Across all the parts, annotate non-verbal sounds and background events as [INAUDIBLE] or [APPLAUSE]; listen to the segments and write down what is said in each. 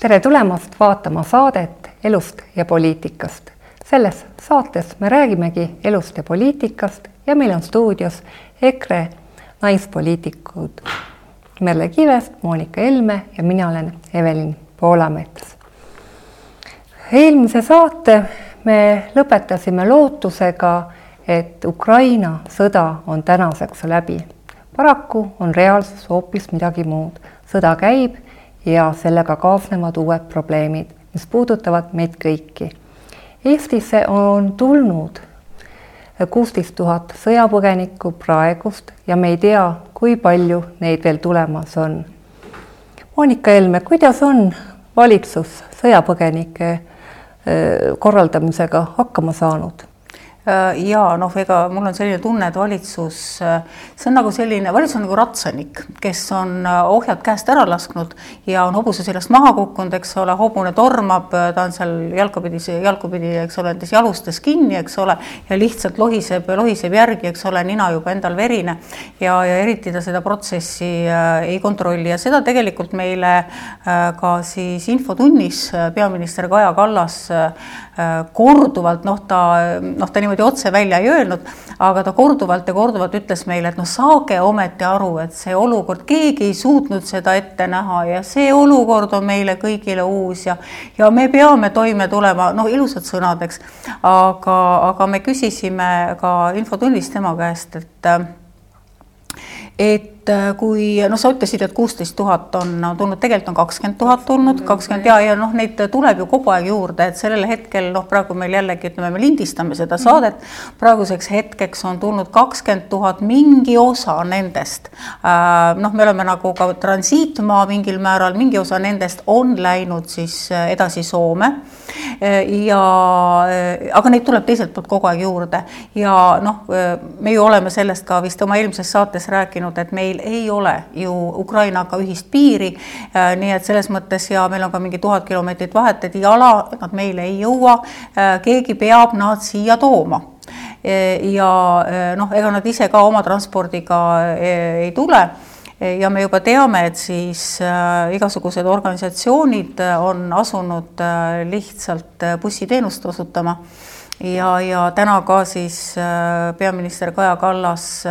tere tulemast vaatama saadet Elust ja poliitikast. selles saates me räägimegi elust ja poliitikast ja meil on stuudios EKRE naispoliitikud Merle Kivest, Monika Helme ja mina olen Evelin Poolamets. eelmise saate me lõpetasime lootusega, et Ukraina sõda on tänaseks läbi. paraku on reaalsus hoopis midagi muud. sõda käib ja sellega kaasnevad uued probleemid, mis puudutavad meid kõiki. Eestisse on tulnud kuusteist tuhat sõjapõgenikku praegust ja me ei tea, kui palju neid veel tulemas on. Monika Helme, kuidas on valitsus sõjapõgenike korraldamisega hakkama saanud? Äh, ja noh, ega mul on selline tunne, et valitsus, äh, see on nagu selline, valitsus on nagu ratsanik, kes on äh, ohjad käest ära lasknud ja on hobuse seljast maha kukkunud, eks ole, hobune tormab, ta on seal jalgapidi, jalgupidi, eks ole, nendes jalustes kinni, eks ole, ja lihtsalt lohiseb, lohiseb järgi, eks ole, nina juba endal verine ja, ja eriti ta seda protsessi äh, ei kontrolli. Ja seda tegelikult meile äh, ka siis infotunnis peaminister Kaja Kallas äh, korduvalt, noh, ta, noh, ta niimoodi otse välja ei öelnud, aga ta korduvalt ja korduvalt ütles meile, et noh, saage ometi aru, et see olukord, keegi ei suutnud seda ette näha ja see olukord on meile kõigile uus ja, ja me peame toime tulema, noh, ilusad sõnad, eks. aga, aga me küsisime ka infotunnis tema käest, et et kui noh, sa ütlesid, et kuusteist tuhat on tulnud, tegelikult on kakskümmend tuhat tulnud, kakskümmend ja, ja noh, neid tuleb ju kogu aeg juurde, et sellel hetkel noh, praegu meil jällegi ütleme, me lindistame seda saadet. praeguseks hetkeks on tulnud kakskümmend tuhat, mingi osa nendest äh,. noh, me oleme nagu ka transiitmaa mingil määral, mingi osa nendest on läinud siis äh, edasi Soome ja aga neid tuleb teiselt poolt kogu aeg juurde ja noh, me ju oleme sellest ka vist oma eelmises saates rääkinud, et meil ei ole ju Ukrainaga ühist piiri. nii et selles mõttes ja meil on ka mingi tuhat kilomeetrit vahet, et jala nad meile ei jõua. keegi peab nad siia tooma ja noh, ega nad ise ka oma transpordiga ei tule ja me juba teame, et siis äh, igasugused organisatsioonid äh, on asunud äh, lihtsalt bussiteenust osutama ja, ja täna ka siis peaminister Kaja Kallas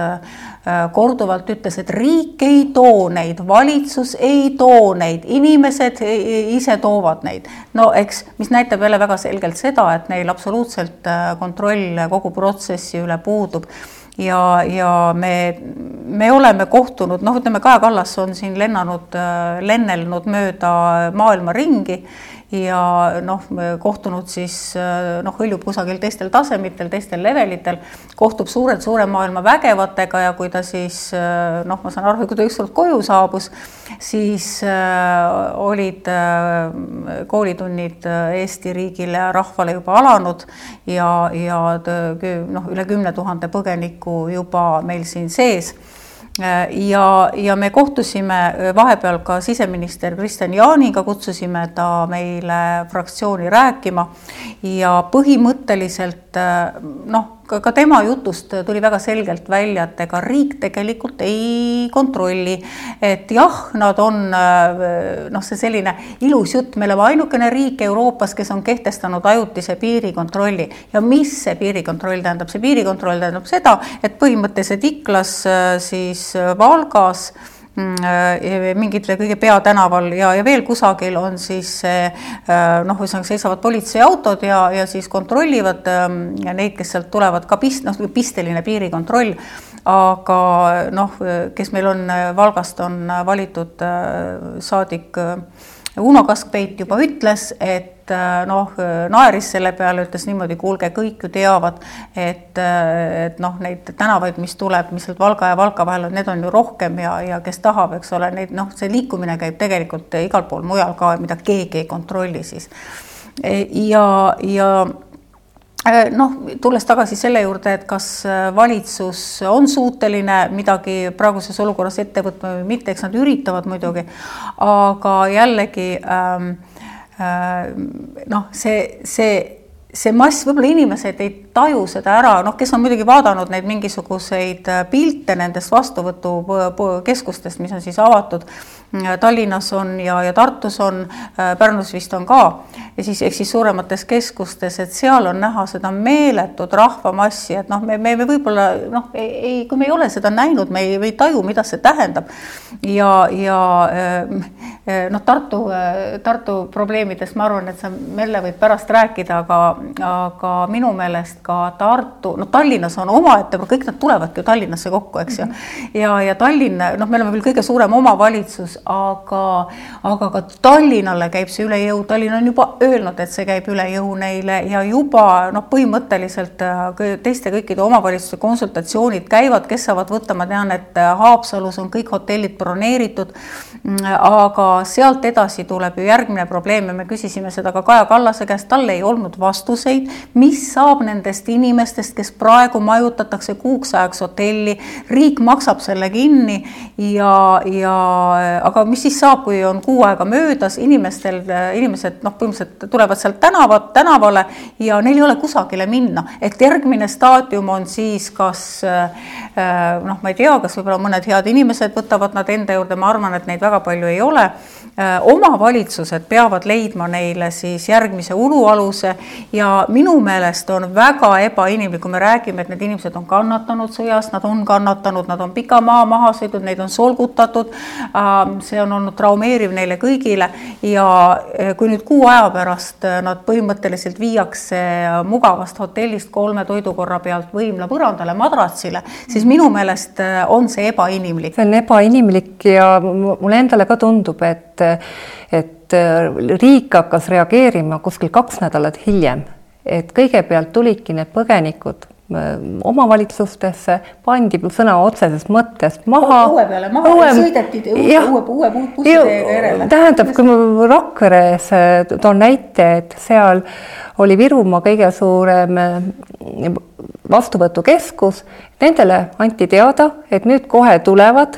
korduvalt ütles, et riik ei too neid, valitsus ei too neid, inimesed ise toovad neid. no eks, mis näitab jälle väga selgelt seda, et neil absoluutselt kontroll kogu protsessi üle puudub ja, ja me, me oleme kohtunud, noh, ütleme, Kaja Kallas on siin lennanud, lennelnud mööda maailma ringi ja noh, kohtunud siis noh, hõljub kusagil teistel tasemitel, teistel levelitel, kohtub suurelt suure maailma vägevatega ja kui ta siis noh, ma saan aru, kui ta ükskord koju saabus, siis äh, olid äh, koolitunnid Eesti riigile ja rahvale juba alanud ja, ja noh, üle kümne tuhande põgeniku juba meil siin sees ja, ja me kohtusime äh, vahepeal ka siseminister Kristian Jaaniga, kutsusime ta meile fraktsiooni rääkima. Ja põhimõtteliselt äh, noh, ka, ka tema jutust tuli väga selgelt välja, et ega riik tegelikult ei kontrolli. et jah, nad on noh, see selline ilus jutt, me oleme ainukene riik Euroopas, kes on kehtestanud ajutise piirikontrolli ja mis see piirikontroll tähendab, see piirikontroll tähendab seda, et põhimõtteliselt Iklas siis Valgas Mm, äh, mingitel kõige peatänaval ja, ja veel kusagil on siis äh, noh, ühesõnaga seisavad politseiautod ja, ja siis kontrollivad ähm, neid, kes sealt tulevad, ka pist-, noh, pisteline piirikontroll. aga noh, kes meil on Valgast, on valitud äh, saadik Uno Kaskpeit juba ütles, et Äh, noh, naeris selle peale, ütles niimoodi, kuulge, kõik ju teavad, et, äh, et noh, neid tänavaid, mis tuleb, mis sealt Valga ja Valka vahel on, need on ju rohkem ja, ja kes tahab, eks ole, neid noh, see liikumine käib tegelikult igal pool mujal ka, mida keegi ei kontrolli siis. E, ja, ja äh, noh, tulles tagasi selle juurde, et kas valitsus on suuteline midagi praeguses olukorras ette võtma või mitte, eks nad üritavad muidugi, aga jällegi ähm, Äh, noh, see, see, see mass, võib-olla inimesed ei taju seda ära, noh, kes on muidugi vaadanud neid mingisuguseid pilte nendest vastuvõtukeskustest, mis on siis avatud Tallinnas on ja, ja Tartus on, Pärnus vist on ka ja siis ehk siis suuremates keskustes, et seal on näha seda meeletut rahvamassi, et noh, me, me, me võib-olla noh, ei, kui me ei ole seda näinud, me ei, ei taju, mida see tähendab. ja, ja noh, Tartu, Tartu probleemidest ma arvan, et sa, Melle, võid pärast rääkida, aga, aga minu meelest ka Tartu, no Tallinnas on omaette, kõik nad tulevadki ju Tallinnasse kokku, eks ju mm. -hmm. ja, ja Tallinn, noh, me oleme küll kõige suurem omavalitsus, aga, aga ka Tallinnale käib see üle jõu, Tallinn on juba öelnud, et see käib üle jõu neile ja juba noh, põhimõtteliselt äh, teiste kõikide omavalitsuste konsultatsioonid käivad, kes saavad võtta, ma tean, et Haapsalus on kõik hotellid broneeritud, mm, aga sealt edasi tuleb ju järgmine probleem ja me küsisime seda ka Kaja Kallase käest, tal ei olnud vastuseid, mis saab nendest inimestest, kes praegu majutatakse kuuks ajaks hotelli, riik maksab selle kinni ja, ja aga mis siis saab, kui on kuu aega möödas, inimestel, inimesed noh, põhimõtteliselt tulevad sealt tänavat, tänavale ja neil ei ole kusagile minna, et järgmine staadium on siis kas noh, ma ei tea, kas võib-olla mõned head inimesed võtavad nad enda juurde, ma arvan, et neid väga palju ei ole. Äh, omavalitsused peavad leidma neile siis järgmise ulualuse ja minu meelest on väga ebainimlik, kui me räägime, et need inimesed on kannatanud sõjas, nad on kannatanud, nad on pika maa maha sõitnud, neid on solgutatud. Ähm, see on olnud traumeeriv neile kõigile ja äh, kui nüüd kuu aja pärast äh, nad põhimõtteliselt viiakse mugavast hotellist kolme toidukorra pealt võimla põrandale, madratsile, siis minu meelest on see ebainimlik. see on ebainimlik ja mulle endale ka tundub, et et riik hakkas reageerima kuskil kaks nädalat hiljem, et kõigepealt tulidki need põgenikud omavalitsustesse, pandi sõna otseses mõttes maha. õue peale maha õue, sõideti uue, uue, bussiteega järele. tähendab, kui ma Rakveres toon näite, et seal oli Virumaa kõige suurem vastuvõtukeskus, nendele anti teada, et nüüd kohe tulevad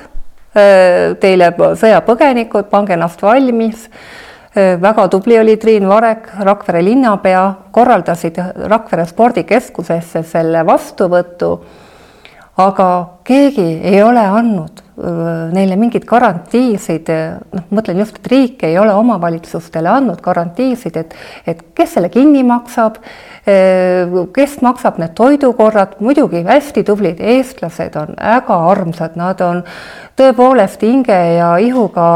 Äh, teile sõjapõgenikud, pange ennast valmis. Äh, väga tubli oli Triin Varek, Rakvere linnapea, korraldasid Rakvere spordikeskusesse selle vastuvõtu. Aga keegi ei ole andnud äh, neile mingeid garantiisid, noh, mõtlen just, et riik ei ole omavalitsustele andnud garantiisid, et, et kes selle kinni maksab kes maksab need toidukorrad, muidugi hästi tublid eestlased on väga armsad, nad on tõepoolest hinge ja ihuga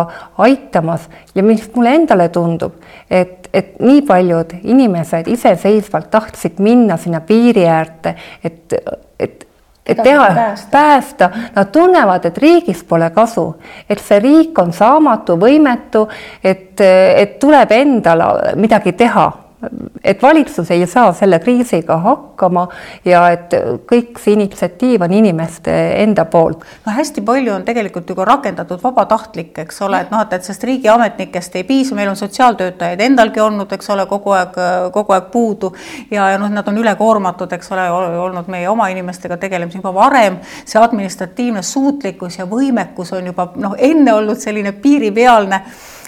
aitamas. Ja mis mulle endale tundub, et, et nii paljud inimesed iseseisvalt tahtsid minna sinna piiri äärde, et, et et teha, päästa, päästa., nad tunnevad, et riigist pole kasu, et see riik on saamatu, võimetu, et, et tuleb endal midagi teha et valitsus ei saa selle kriisiga hakkama ja et kõik see initsiatiiv on inimeste enda poolt. no hästi palju on tegelikult ju ka rakendatud vabatahtlik, eks ole, et noh, et, et sest riigiametnikest ei piisa, meil on sotsiaaltöötajaid endalgi olnud, eks ole, kogu aeg, kogu aeg puudu ja, ja noh, nad on ülekoormatud, eks ole, olnud meie oma inimestega tegelemisel juba varem. see administratiivne suutlikkus ja võimekus on juba noh, enne olnud selline piiripealne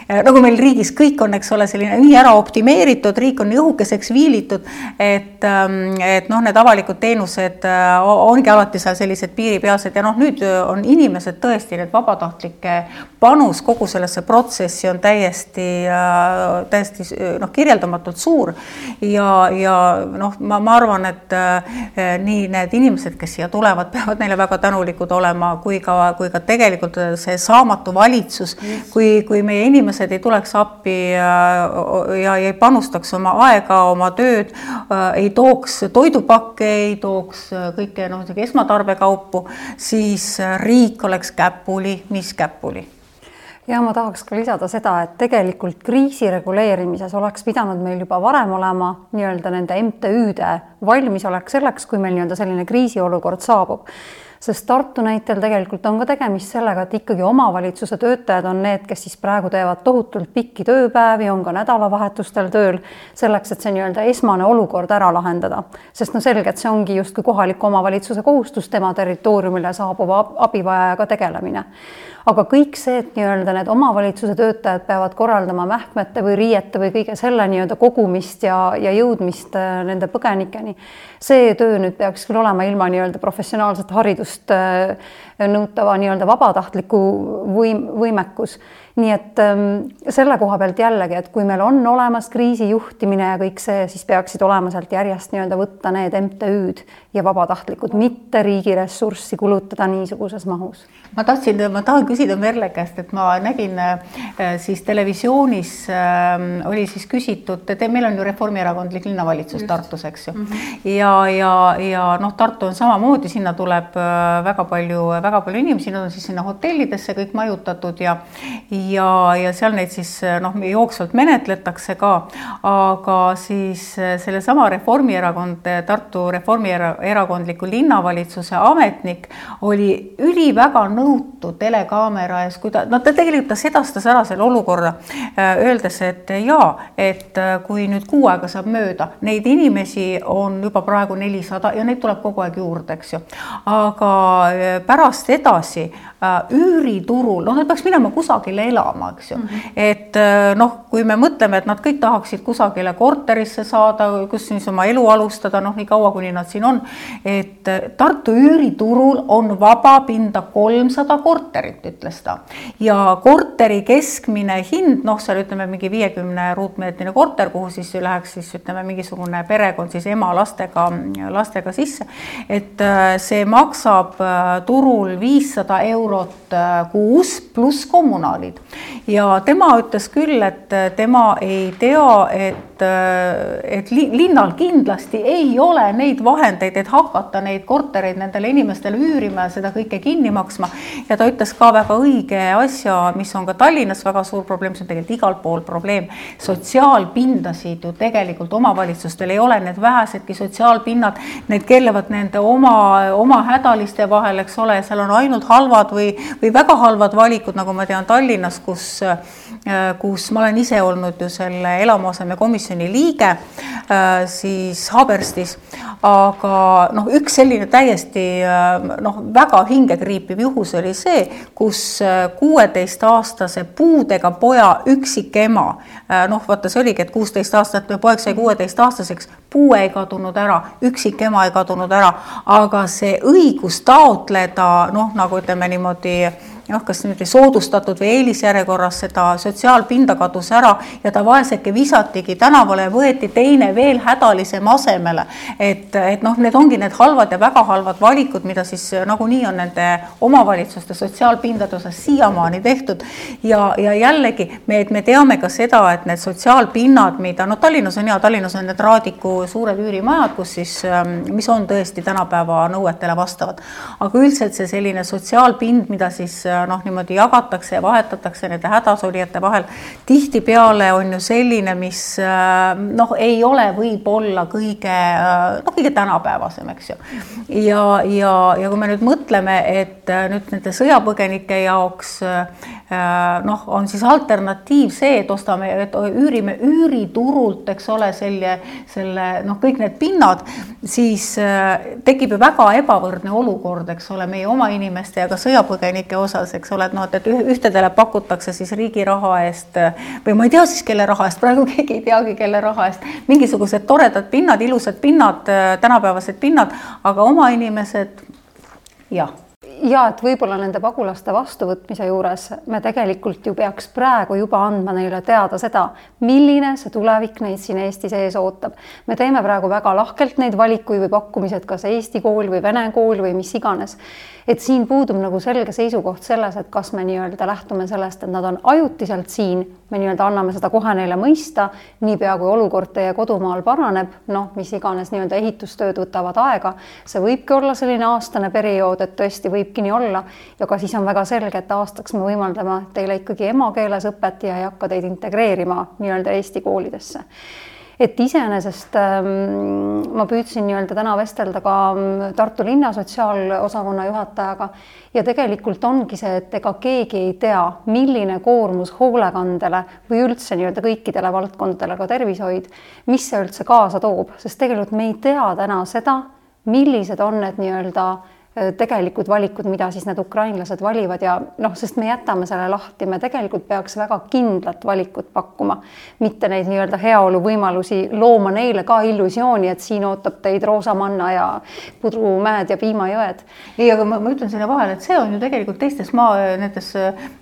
nagu meil riigis kõik on, eks ole, selline nii ära optimeeritud, riik on nii õhukeseks viilitud, et, ähm, et noh, need avalikud teenused äh, ongi alati seal sellised piiripealsed ja noh, nüüd on inimesed tõesti, need vabatahtlike panus kogu sellesse protsessi on täiesti, äh, täiesti noh, kirjeldamatult suur. Ja, ja noh, ma, ma arvan, et nii need inimesed, kes siia tulevad, [LAUGHS] peavad neile väga tänulikud olema, kui ka, kui ka tegelikult see saamatu valitsus, kui, kui meie inimesed inimesed ei tuleks appi ja, ei panustaks oma aega, oma tööd, ei tooks toidupakke, ei tooks kõike noh, esmatarbekaupu, siis riik oleks käpuli, mis käpuli. Ja ma tahaks ka lisada seda, et tegelikult kriisi reguleerimises oleks pidanud meil juba varem olema nii-öelda nende MTÜ-de valmisolek selleks, kui meil nii-öelda selline kriisiolukord saabub sest Tartu näitel tegelikult on ka tegemist sellega, et ikkagi omavalitsuse töötajad on need, kes siis praegu teevad tohutult pikki tööpäevi, on ka nädalavahetustel tööl, selleks, et see nii-öelda esmane olukord ära lahendada. sest no selge, et see ongi justkui kohaliku omavalitsuse kohustus tema territooriumile saabuva abivajajaga tegelemine aga kõik see, et nii-öelda need omavalitsuse töötajad peavad korraldama mähkmete või riiete või kõige selle nii-öelda kogumist ja, ja jõudmist äh, nende põgenikeni, see töö nüüd peaks küll olema ilma nii-öelda professionaalset haridust äh, nõutava nii-öelda vabatahtliku võim, võimekus nii et ähm, selle koha pealt jällegi, et kui meil on olemas kriisi juhtimine ja kõik see, siis peaksid olema sealt järjest nii-öelda võtta need MTÜ-d ja vabatahtlikud, mitte riigi ressurssi kulutada niisuguses mahus. ma tahtsin, ma tahan küsida Merle käest, et ma nägin äh, siis televisioonis äh, oli siis küsitud, et meil on ju reformierakondlik linnavalitsus Just. Tartus, eks ju mm. -hmm. ja, ja, ja noh, Tartu on samamoodi, sinna tuleb äh, väga palju, väga palju inimesi, nad on siis sinna hotellidesse kõik majutatud ja ja, ja seal neid siis noh, jooksvalt menetletakse ka, aga siis eh, sellesama Reformierakond, Tartu Reformierakondliku linnavalitsuse ametnik oli üliväga nõutu telekaamera ees, kui ta, no ta tegelikult ta sedastas ära selle olukorra, eh, öeldes, et jaa, et eh, kui nüüd kuu aega saab mööda, neid inimesi on juba praegu nelisada ja neid tuleb kogu aeg juurde, eks ju. aga pärast edasi üüriturul, noh, nad peaks minema kusagile elama, eks ju mm. -hmm. et äh, noh, kui me mõtleme, et nad kõik tahaksid kusagile korterisse saada, kus siis oma elu alustada, noh, nii kaua, kuni nad siin on, et äh, Tartu üüriturul on vaba pinda kolmsada korterit, ütles ta. ja korteri keskmine hind, noh, seal ütleme mingi viiekümne ruutmeetrine korter, kuhu siis läheks siis ütleme, mingisugune perekond siis ema lastega, lastega sisse, et äh, see maksab turul viissada eurot kuus pluss kommunaalid. Ja tema ütles küll, et tema ei tea, et et, et linnal kindlasti ei ole neid vahendeid, et hakata neid kortereid nendele inimestele üürima ja seda kõike kinni maksma. ja ta ütles ka väga õige asja, mis on ka Tallinnas väga suur probleem, see on tegelikult igal pool probleem. sotsiaalpindasid ju tegelikult omavalitsustel ei ole, need vähesedki sotsiaalpinnad, need keerlevad nende oma, oma hädaliste vahel, eks ole, seal on ainult halvad või, või väga halvad valikud, nagu ma tean Tallinnas, kus, kus ma olen ise olnud ju selle elamuasemekomisjoni komisjoni liige äh, siis Haaberstis, aga noh, üks selline täiesti äh, noh, väga hingekriipiv juhus oli see, kus äh, kuueteistaastase puudega poja üksikema, noh, vaata, see oligi, et kuusteist aastat poeg sai kuueteistaastaseks, puue ei kadunud ära, üksikema ei kadunud ära, aga see õigus taotleda noh, nagu ütleme niimoodi noh, kas niimoodi soodustatud või eelisjärjekorras seda sotsiaalpinda kadus ära ja ta vaeseke visatigi tänavale ja võeti teine veel hädalisem asemele. et, et noh, need ongi need halvad ja väga halvad valikud, mida siis nagunii on nende omavalitsuste sotsiaalpindade osas siiamaani tehtud. ja, ja jällegi me, et me teame ka seda, et need sotsiaalpinnad, mida noh, Tallinnas on hea, Tallinnas on need Raadiku suured üürimajad, kus siis, ähm, mis on tõesti tänapäeva nõuetele vastavad. aga üldiselt see selline sotsiaalpind, mida siis noh, niimoodi jagatakse ja vahetatakse nende hädasolijate vahel. tihtipeale on ju selline, mis äh, noh, ei ole võib-olla kõige äh, noh, kõige tänapäevasem, eks ju. ja, ja, ja kui me nüüd mõtleme, et äh, nüüd nende sõjapõgenike jaoks noh, on siis alternatiiv see, et ostame, et üürime üüriturult, eks ole, selle, selle noh, kõik need pinnad, siis tekib ju väga ebavõrdne olukord, eks ole, meie oma inimeste ja ka sõjapõgenike osas, eks ole, et noh, et ühtedele pakutakse siis riigi raha eest või ma ei tea siis, kelle raha eest, praegu [LAUGHS] keegi ei teagi, kelle raha eest, mingisugused toredad pinnad, ilusad pinnad, tänapäevased pinnad, aga oma inimesed jah ja et võib-olla nende pagulaste vastuvõtmise juures me tegelikult ju peaks praegu juba andma neile teada seda, milline see tulevik neid siin Eesti sees ootab. me teeme praegu väga lahkelt neid valikuid või pakkumisi, et kas Eesti kool või vene kool või mis iganes et siin puudub nagu selge seisukoht selles, et kas me nii-öelda lähtume sellest, et nad on ajutiselt siin, me nii-öelda anname seda kohe neile mõista, niipea kui olukord teie kodumaal paraneb, noh, mis iganes nii-öelda ehitustööd võtavad aega, see võibki olla selline aastane periood, et tõesti võibki nii olla. Ja ka siis on väga selge, et aastaks me võimaldame teile ikkagi emakeeles õpet ja ei hakka teid integreerima nii-öelda Eesti koolidesse et iseenesest ähm, ma püüdsin nii-öelda täna vestelda ka mm, Tartu linna sotsiaalosakonna juhatajaga ja tegelikult ongi see, et ega keegi ei tea, milline koormus hoolekandele või üldse nii-öelda kõikidele valdkondadele, ka tervishoid, mis see üldse kaasa toob, sest tegelikult me ei tea täna seda, millised on need nii-öelda tegelikud valikud, mida siis need ukrainlased valivad ja noh, sest me jätame selle lahti, me tegelikult peaks väga kindlat valikut pakkuma, mitte neid nii-öelda heaoluvõimalusi looma neile ka illusiooni, et siin ootab teid roosamanna ja pudrumäed ja piimajõed. ei, aga ma, ma ütlen sinna vahele, et see on ju tegelikult teistes maa, nendes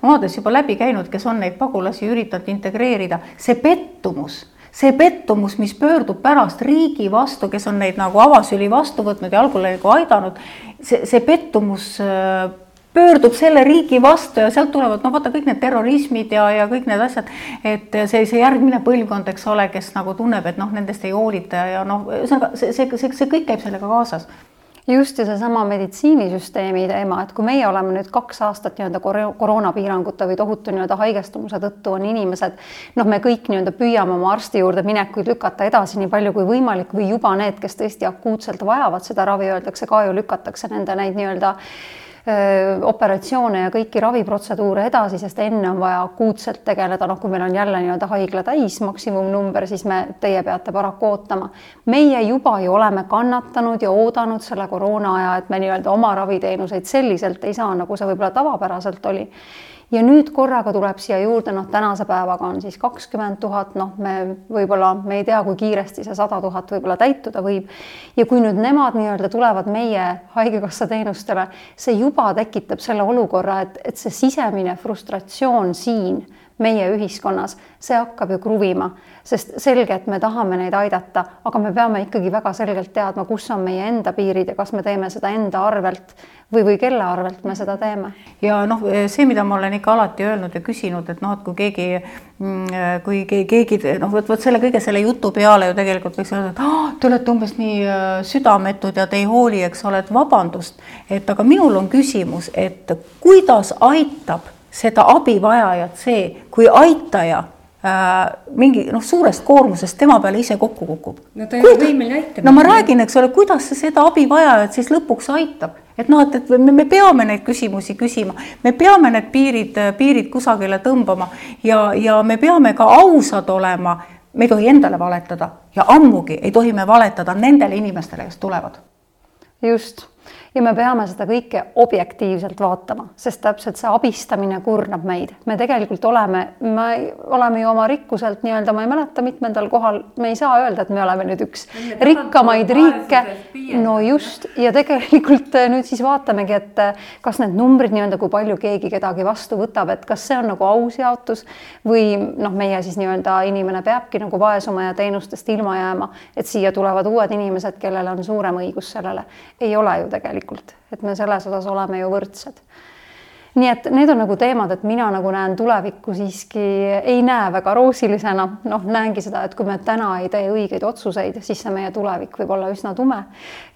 maades juba läbi käinud, kes on neid pagulasi üritanud integreerida, see pettumus see pettumus, mis pöördub pärast riigi vastu, kes on neid nagu avasüli vastu võtnud ja algul nagu aidanud, see, see pettumus äh, pöördub selle riigi vastu ja sealt tulevad, no vaata kõik need terrorismid ja, ja kõik need asjad, et see, see järgmine põlvkond, eks ole, kes nagu tunneb, et noh, nendest ei hoolita ja noh, ühesõnaga see, see, see, see kõik käib sellega kaasas just ja seesama meditsiinisüsteemi teema, et kui meie oleme nüüd kaks aastat nii-öelda koroonapiirangute või tohutu nii-öelda haigestumise tõttu on inimesed, noh, me kõik nii-öelda püüame oma arsti juurde minekuid lükata edasi nii palju kui võimalik või juba need, kes tõesti akuutselt vajavad seda ravi, öeldakse ka ju lükatakse nende neid nii-öelda operatsioone ja kõiki raviprotseduure edasi, sest enne on vaja akuutselt tegeleda, noh, kui meil on jälle nii-öelda haigla täis maksimumnumber, siis me, teie peate paraku ootama. meie juba ju oleme kannatanud ja oodanud selle koroona aja, et me nii-öelda oma raviteenuseid selliselt ei saa, nagu see võib-olla tavapäraselt oli ja nüüd korraga tuleb siia juurde, noh, tänase päevaga on siis kakskümmend tuhat, noh, me võib-olla, me ei tea, kui kiiresti see sada tuhat võib-olla täituda võib. ja kui nüüd nemad nii-öelda tulevad meie Haigekassa teenustele, see juba tekitab selle olukorra, et, et see sisemine frustratsioon siin meie ühiskonnas, see hakkab ju kruvima, sest selge, et me tahame neid aidata, aga me peame ikkagi väga selgelt teadma, kus on meie enda piirid ja kas me teeme seda enda arvelt või, või kelle arvelt me seda teeme. ja noh, see, mida ma olen ikka alati öelnud ja küsinud, et noh, et kui keegi, mm, kui keegi noh, vot, vot selle kõige selle jutu peale ju tegelikult võiks öelda, et oh, te olete umbes nii äh, südametud ja te ei hooli, eks ole, et vabandust, et aga minul on küsimus, et kuidas aitab seda abivajajat see, kui aitaja äh, mingi noh, suurest koormusest tema peale ise kokku kukub. no ta ei ole võimeline aitama. no ma räägin, eks ole, kuidas see seda abivajajat siis lõpuks aitab, et noh, et, et me, me peame neid küsimusi küsima, me peame need piirid, piirid kusagile tõmbama ja, ja me peame ka ausad olema. me ei tohi endale valetada ja ammugi ei tohi me valetada nendele inimestele, kes tulevad. just ja me peame seda kõike objektiivselt vaatama, sest täpselt see abistamine kurnab meid. me tegelikult oleme, me oleme ju oma rikkuselt nii-öelda, ma ei mäleta, mitmendal kohal, me ei saa öelda, et me oleme nüüd üks rikkamaid riike. no just, ja tegelikult äh, nüüd siis vaatamegi, et äh, kas need numbrid nii-öelda, kui palju keegi kedagi vastu võtab, et kas see on nagu aus jaotus või noh, meie siis nii-öelda inimene peabki nagu vaesuma ja teenustest ilma jääma, et siia tulevad uued inimesed, kellel on suurem õigus sellele. ei ole ju tegelikult tegelikult, et me selles osas oleme ju võrdsed. nii et need on nagu teemad, et mina nagu näen tulevikku siiski ei näe väga roosilisena, noh, näengi seda, et kui me täna ei tee õigeid otsuseid, siis see meie tulevik võib olla üsna tume.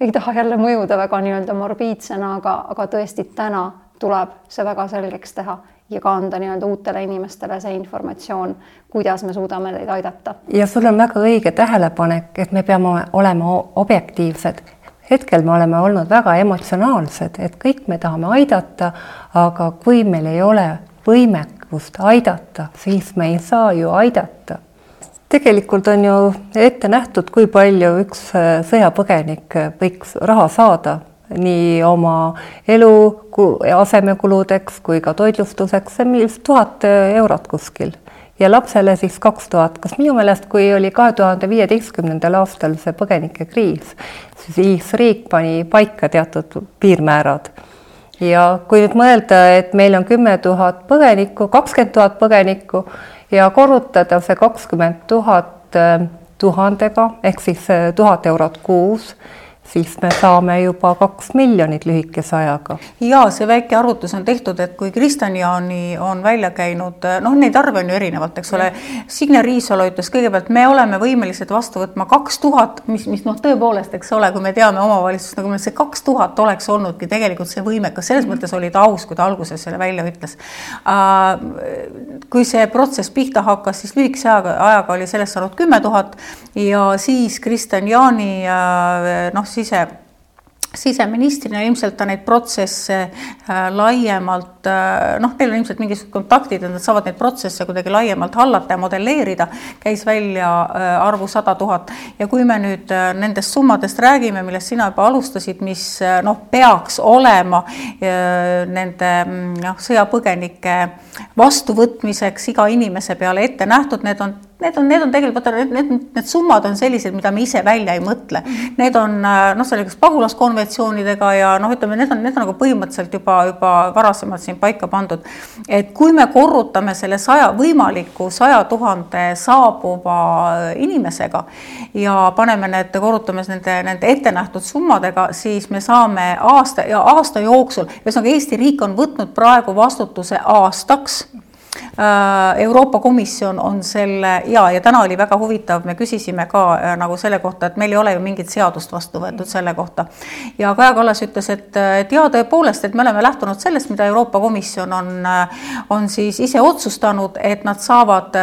ei taha jälle mõjuda väga nii-öelda morbiidsena, aga, aga tõesti täna tuleb see väga selgeks teha ja ka anda nii-öelda uutele inimestele see informatsioon, kuidas me suudame teid aidata. ja sul on väga õige tähelepanek, et me peame olema objektiivsed hetkel me oleme olnud väga emotsionaalsed, et kõik me tahame aidata, aga kui meil ei ole võimekust aidata, siis me ei saa ju aidata. tegelikult on ju ette nähtud, kui palju üks äh, sõjapõgenik võiks raha saada nii oma elu asemekuludeks kui ka toitlustuseks, see on tuhat eurot kuskil ja lapsele siis kaks tuhat. kas minu meelest, kui oli kahe tuhande viieteistkümnendal aastal see põgenikekriis, siis riik pani paika teatud piirmäärad. ja kui nüüd mõelda, et meil on kümme tuhat põgenikku, kakskümmend tuhat põgenikku ja korrutada see kakskümmend tuhat äh, tuhandega ehk siis äh, tuhat eurot kuus, siis me saame juba kaks miljonit lühikese ajaga. ja see väike arvutus on tehtud, et kui Kristjan Jaani on välja käinud, noh, neid arve on ju erinevalt, eks ole. Signe Riisalo ütles kõigepealt, me oleme võimelised vastu võtma kaks tuhat, mis, mis noh, tõepoolest, eks ole, kui me teame omavalitsust, nagu see kaks tuhat oleks olnudki tegelikult see võimekas, selles mõttes oli ta aus, kui ta alguses selle välja ütles. kui see protsess pihta hakkas, siis lühikese ajaga, ajaga oli sellest saanud kümme tuhat ja siis Kristjan Jaani noh, sise siseministrina ilmselt ta neid protsesse äh, laiemalt äh, noh, neil on ilmselt mingisugused kontaktid, et nad saavad neid protsesse kuidagi laiemalt hallata ja modelleerida, käis välja äh, arvu sada tuhat. Ja kui me nüüd nendest summadest räägime, millest sina juba alustasid, mis noh, peaks olema nende noh, sõjapõgenike vastuvõtmiseks iga inimese peale ette nähtud, need on need on, need on tegelikult, vaata need, need, need summad on sellised, mida me ise välja ei mõtle. Need on noh, see oli kas pagulaskonventsioonidega ja noh, ütleme, need on, need on nagu põhimõtteliselt juba, juba varasemalt siin paika pandud. et kui me korrutame selle saja, võimaliku saja tuhande saabuva inimesega ja paneme need, korrutame nende, nende ettenähtud summadega, siis me saame aasta ja aasta jooksul, ühesõnaga Eesti riik on võtnud praegu vastutuse aastaks Äh, Euroopa Komisjon on selle ja, ja täna oli väga huvitav, me küsisime ka äh, nagu selle kohta, et meil ei ole ju mingit seadust vastu võetud selle kohta. ja Kaja Kallas ütles, et, et jaa, tõepoolest, et me oleme lähtunud sellest, mida Euroopa Komisjon on, äh, on siis ise otsustanud, et nad saavad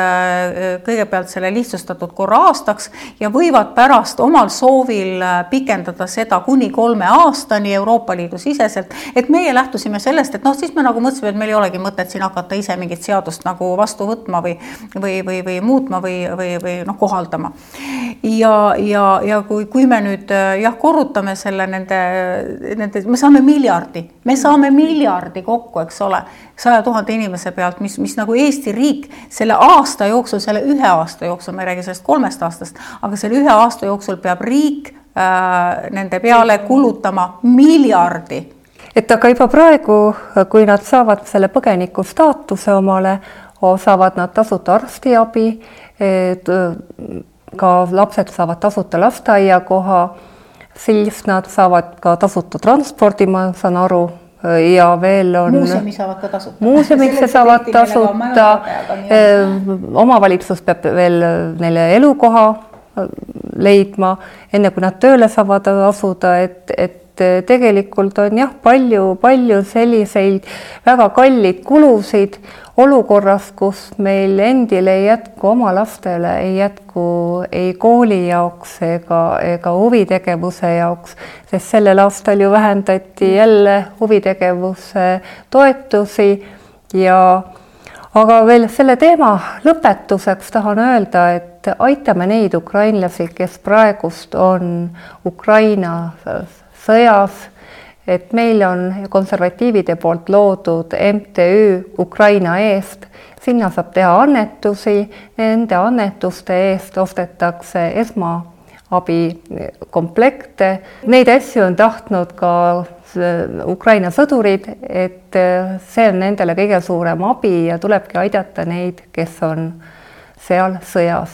kõigepealt selle lihtsustatud korra aastaks ja võivad pärast omal soovil pikendada seda kuni kolme aastani Euroopa Liidu siseselt. et meie lähtusime sellest, et noh, siis me nagu mõtlesime, et meil ei olegi mõtet siin hakata ise mingit seadust seadust nagu vastu võtma või, või, või, või muutma või, või, või noh, kohaldama. ja, ja, ja kui, kui me nüüd jah, korrutame selle nende, nende, me saame miljardi, me saame miljardi kokku, eks ole, saja tuhande inimese pealt, mis, mis nagu Eesti riik selle aasta jooksul, selle ühe aasta jooksul, ma ei räägi sellest kolmest aastast, aga selle ühe aasta jooksul peab riik äh, nende peale kulutama miljardi et aga juba praegu, kui nad saavad selle põgeniku staatuse omale, saavad nad tasuta arstiabi, ka lapsed saavad tasuta lasteaiakoha, siis nad saavad ka tasuta transpordi, ma saan aru, ja veel on. muuseumi saavad ka tasuta. muuseumisse saavad tasuta, omavalitsus peab veel neile elukoha leidma, enne kui nad tööle saavad asuda, et, et et tegelikult on jah, palju-palju selliseid väga kalleid kulusid olukorras, kus meil endil ei jätku oma lastele, ei jätku ei kooli jaoks ega, ega huvitegevuse jaoks, sest sellel aastal ju vähendati jälle huvitegevuse toetusi. Ja aga veel selle teema lõpetuseks tahan öelda, et aitame neid ukrainlasi, kes praegust on Ukraina sõjas, et meil on konservatiivide poolt loodud MTÜ Ukraina eest, sinna saab teha annetusi, nende annetuste eest ostetakse esmaabikomplekte, neid asju on tahtnud ka Ukraina sõdurid, et see on nendele kõige suurem abi ja tulebki aidata neid, kes on seal sõjas.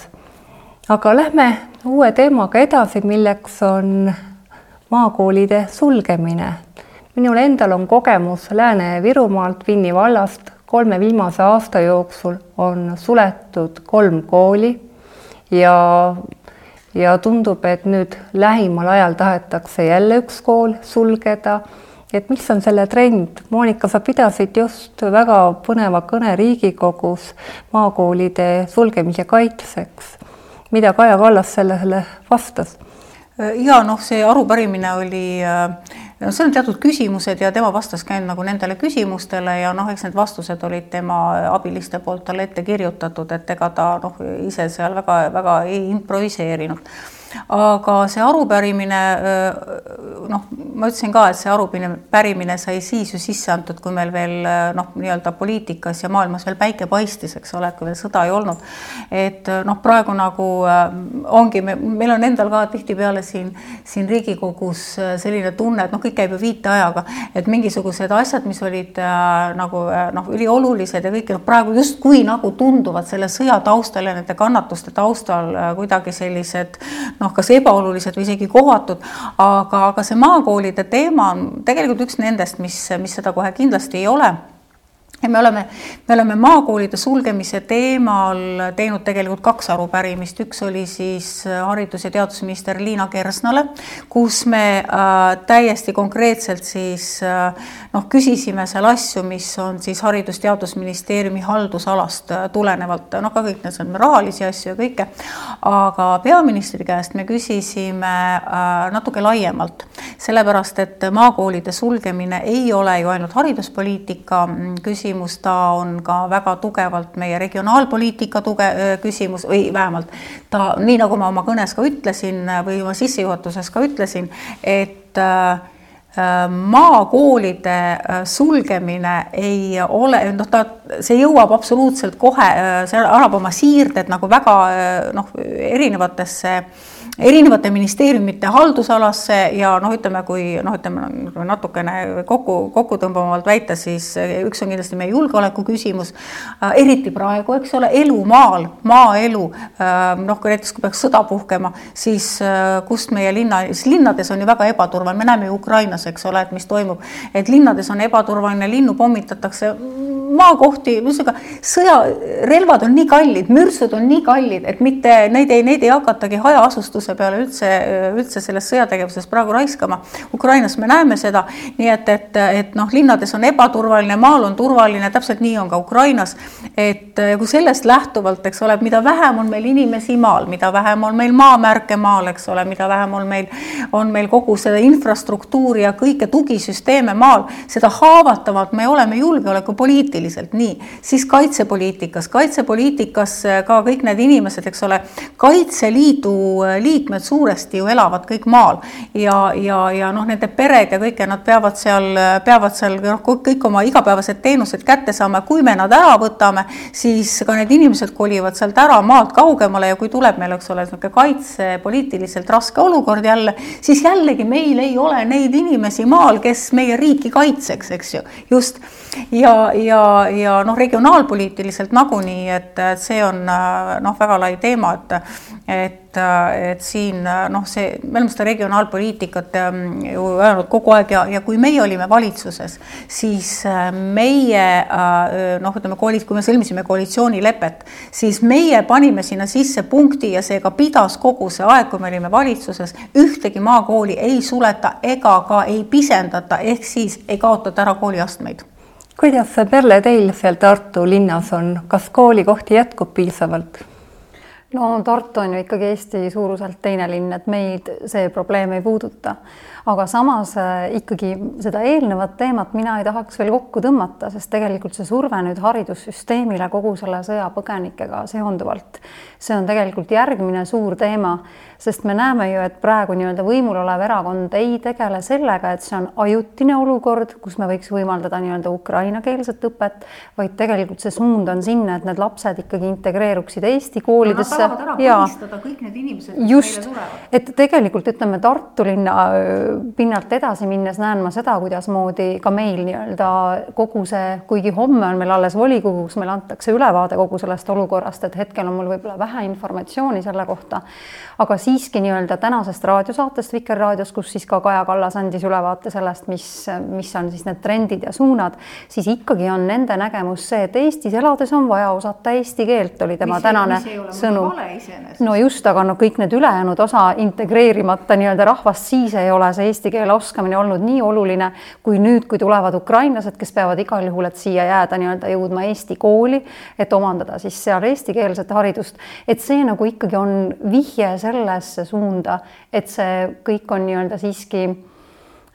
aga lähme uue teemaga edasi, milleks on maakoolide sulgemine. minul endal on kogemus Lääne-Virumaalt, Vinni vallast, kolme viimase aasta jooksul on suletud kolm kooli ja ja tundub, et nüüd lähimal ajal tahetakse jälle üks kool sulgeda. et mis on selle trend? Monika, sa pidasid just väga põneva kõne Riigikogus maakoolide sulgemise kaitseks. mida Kaja Kallas sellele vastas? Ja noh, see arupärimine oli, no seal on teatud küsimused ja tema vastas ka nagu nendele küsimustele ja noh, eks need vastused olid tema abiliste poolt talle ette kirjutatud, et ega ta noh, ise seal väga-väga ei improviseerinud aga see arupärimine, noh, ma ütlesin ka, et see arupärimine sai siis ju sisse antud, kui meil veel noh, nii-öelda poliitikas ja maailmas veel päike paistis, eks ole, kui veel sõda ei olnud. et noh, praegu nagu ongi, meil on endal ka tihtipeale siin, siin Riigikogus selline tunne, et noh, kõik käib ju viiteajaga, et mingisugused asjad, mis olid äh, nagu noh, üliolulised ja kõik noh, praegu justkui nagu tunduvad selle sõja taustal ja nende kannatuste taustal kuidagi sellised noh, kas ebaolulised või isegi kohatud, aga, aga see maakoolide teema on tegelikult üks nendest, mis, mis seda kohe kindlasti ei ole ja me oleme, me oleme maakoolide sulgemise teemal teinud tegelikult kaks arupärimist, üks oli siis äh, haridus- ja teadusminister Liina Kersnale, kus me äh, täiesti konkreetselt siis äh, noh, küsisime seal asju, mis on siis Haridus-Teadusministeeriumi haldusalast tulenevalt, noh ka kõik need on rahalisi asju ja kõike, aga peaministri käest me küsisime natuke laiemalt, sellepärast et maakoolide sulgemine ei ole ju ainult hariduspoliitika mm, küsimus, ta on ka väga tugevalt meie regionaalpoliitika tuge-, küsimus või vähemalt ta, nii nagu ma oma kõnes ka ütlesin või oma sissejuhatuses ka ütlesin, et äh, maakoolide sulgemine ei ole, noh, ta, see jõuab absoluutselt kohe, see annab oma siirded nagu väga noh, erinevatesse äh, erinevate ministeeriumite haldusalasse ja noh, ütleme, kui noh, ütleme natukene kokku, kokkutõmbavamalt väita, siis üks on kindlasti meie julgeoleku küsimus, äh, eriti praegu, eks ole, elu maal, maaelu, äh, noh, kui näiteks kui peaks sõda puhkema, siis äh, kust meie linna, linnades on ju väga ebaturvaline, me näeme ju Ukrainas, eks ole, et mis toimub, et linnades on ebaturvaline, linnu pommitatakse, maakohti, ühesõnaga sõjarelvad on nii kallid, mürsud on nii kallid, et mitte neid ei, neid ei hakatagi hajaasustuse tegevuse peale üldse, üldse selles sõjategevuses praegu raiskama. Ukrainas me näeme seda, nii et, et, et noh, linnades on ebaturvaline, maal on turvaline, täpselt nii on ka Ukrainas. et kui sellest lähtuvalt, eks ole, mida vähem on meil inimesi maal, mida vähem on meil maamärke maal, eks ole, mida vähem on meil, on meil kogu seda infrastruktuuri ja kõike tugisüsteeme maal, seda haavatavamad me oleme julgeolekupoliitiliselt, nii, siis kaitsepoliitikas, kaitsepoliitikas ka kõik need inimesed, eks ole, Kaitseliidu liikmed liikmed suuresti ju elavad kõik maal ja, ja, ja noh, nende pered ja kõike, nad peavad seal, peavad seal noh, kõik oma igapäevased teenused kätte saama. kui me nad ära võtame, siis ka need inimesed kolivad sealt ära maalt kaugemale ja kui tuleb meil, eks ole, niisugune kaitsepoliitiliselt raske olukord jälle, siis jällegi meil ei ole neid inimesi maal, kes meie riiki kaitseks, eks ju, just ja, ja, ja noh, regionaalpoliitiliselt nagunii, et see on noh, väga lai teema, et, et, et siin noh, see, me oleme seda regionaalpoliitikat ähm, ju öelnud kogu aeg ja, ja kui meie olime valitsuses, siis äh, meie äh, noh, ütleme kooli-, kui me sõlmisime koalitsioonilepet, siis meie panime sinna sisse punkti ja seega pidas kogu see aeg, kui me olime valitsuses, ühtegi maakooli ei suleta ega ka ei pisendata, ehk siis ei kaotata ära kooliastmeid kuidas see Perle teil seal Tartu linnas on, kas koolikohti jätkub piisavalt? No Tartu on ju ikkagi Eesti suuruselt teine linn, et meid see probleem ei puuduta. Aga samas äh, ikkagi seda eelnevat teemat mina ei tahaks veel kokku tõmmata, sest tegelikult see surve nüüd haridussüsteemile kogu selle sõjapõgenikega seonduvalt, see on tegelikult järgmine suur teema sest me näeme ju, et praegu nii-öelda võimul olev erakond ei tegele sellega, et see on ajutine olukord, kus me võiks võimaldada nii-öelda ukrainakeelset õpet, vaid tegelikult see suund on sinna, et need lapsed ikkagi integreeruksid Eesti koolidesse. ja kõik need inimesed, kes just, meile tulevad. et tegelikult ütleme Tartu linna pinnalt edasi minnes näen ma seda, kuidasmoodi ka meil nii-öelda kogu see, kuigi homme on meil alles volikogu, kus meile antakse ülevaade kogu sellest olukorrast, et hetkel on mul võib-olla vähe informatsiooni selle kohta, aga siis siiski nii-öelda tänasest raadiosaatest Vikerraadios, kus siis ka Kaja Kallas andis ülevaate sellest, mis, mis on siis need trendid ja suunad, siis ikkagi on nende nägemus see, et Eestis elades on vaja osata eesti keelt, oli tema mis tänane sõnum. no just, aga no kõik need ülejäänud osa integreerimata nii-öelda rahvast, siis ei ole see eesti keele oskamine olnud nii oluline kui nüüd, kui tulevad ukrainlased, kes peavad igal juhul, et siia jääda nii-öelda jõudma Eesti kooli, et omandada siis seal eestikeelset haridust, et see nagu ikkagi on vihje selle sellesse suunda, et see kõik on nii-öelda siiski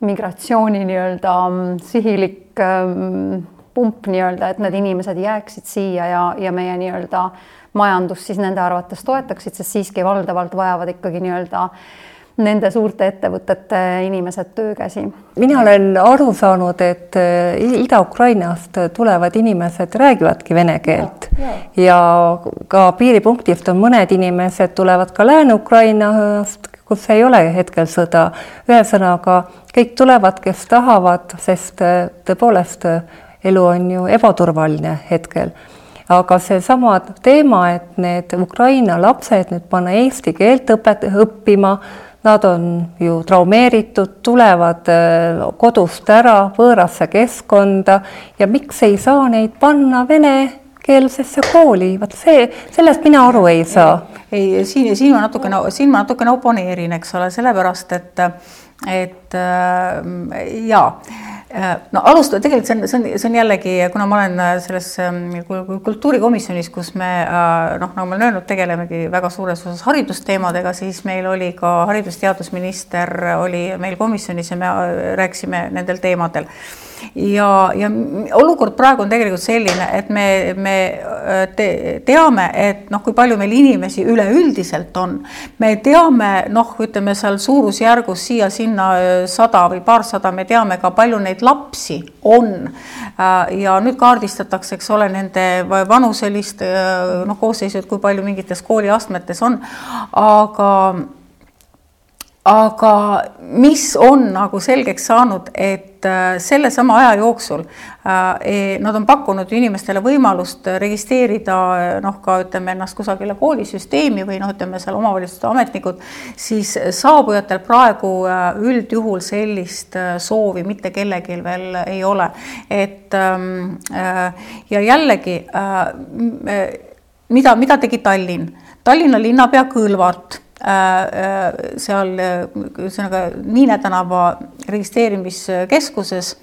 migratsiooni nii-öelda mm, sihilik ähm, pump nii-öelda, et need inimesed jääksid siia ja, ja meie nii-öelda majandust siis nende arvates toetaksid, sest siiski valdavalt vajavad ikkagi nii-öelda nende suurte ettevõtete inimesed töökäsi. mina olen aru saanud, et äh, Ida-Ukrainast tulevad inimesed räägivadki vene keelt ja, ja. ja ka piiripunktist on mõned inimesed tulevad ka Lääne-Ukrainast, kus ei ole hetkel sõda. ühesõnaga kõik tulevad, kes tahavad, sest äh, tõepoolest elu on ju ebaturvaline hetkel aga seesama teema, et need Ukraina lapsed nüüd panna eesti keelt õpet-, õppima, nad on ju traumeeritud, tulevad äh, kodust ära võõrasse keskkonda ja miks ei saa neid panna venekeelsesse kooli, vot see, sellest mina aru ei saa. ei, siin, siin ma natukene, siin ma natukene oponeerin, eks ole, sellepärast et, et äh, jaa no alustada, tegelikult see on, see on, see on jällegi, kuna ma olen äh, selles ähm, kultuurikomisjonis, kus me äh, noh, nagu ma olen öelnud, tegelemegi väga suures osas haridusteemadega, siis meil oli ka haridus-teadusminister oli meil komisjonis ja me rääkisime nendel teemadel ja, ja olukord praegu on tegelikult selline, et me, me te, teame, et noh, kui palju meil inimesi üleüldiselt on, me teame noh, ütleme seal suurusjärgus siia-sinna sada või paarsada, me teame ka palju neid lapsi on. ja nüüd kaardistatakse, eks ole, nende vanuselist noh, koosseisu, et kui palju mingites kooliastmetes on, aga aga mis on nagu selgeks saanud, et äh, sellesama aja jooksul äh, e, nad on pakkunud inimestele võimalust registreerida noh, ka ütleme ennast kusagile koolisüsteemi või noh, ütleme seal omavalitsuste ametnikud, siis saabujatel praegu äh, üldjuhul sellist soovi mitte kellelgi veel ei ole. et ähm, ja jällegi, mida, mida tegi Tallinn? Tallinna linnapea Kõlvart seal ühesõnaga Niine tänava registreerimiskeskuses,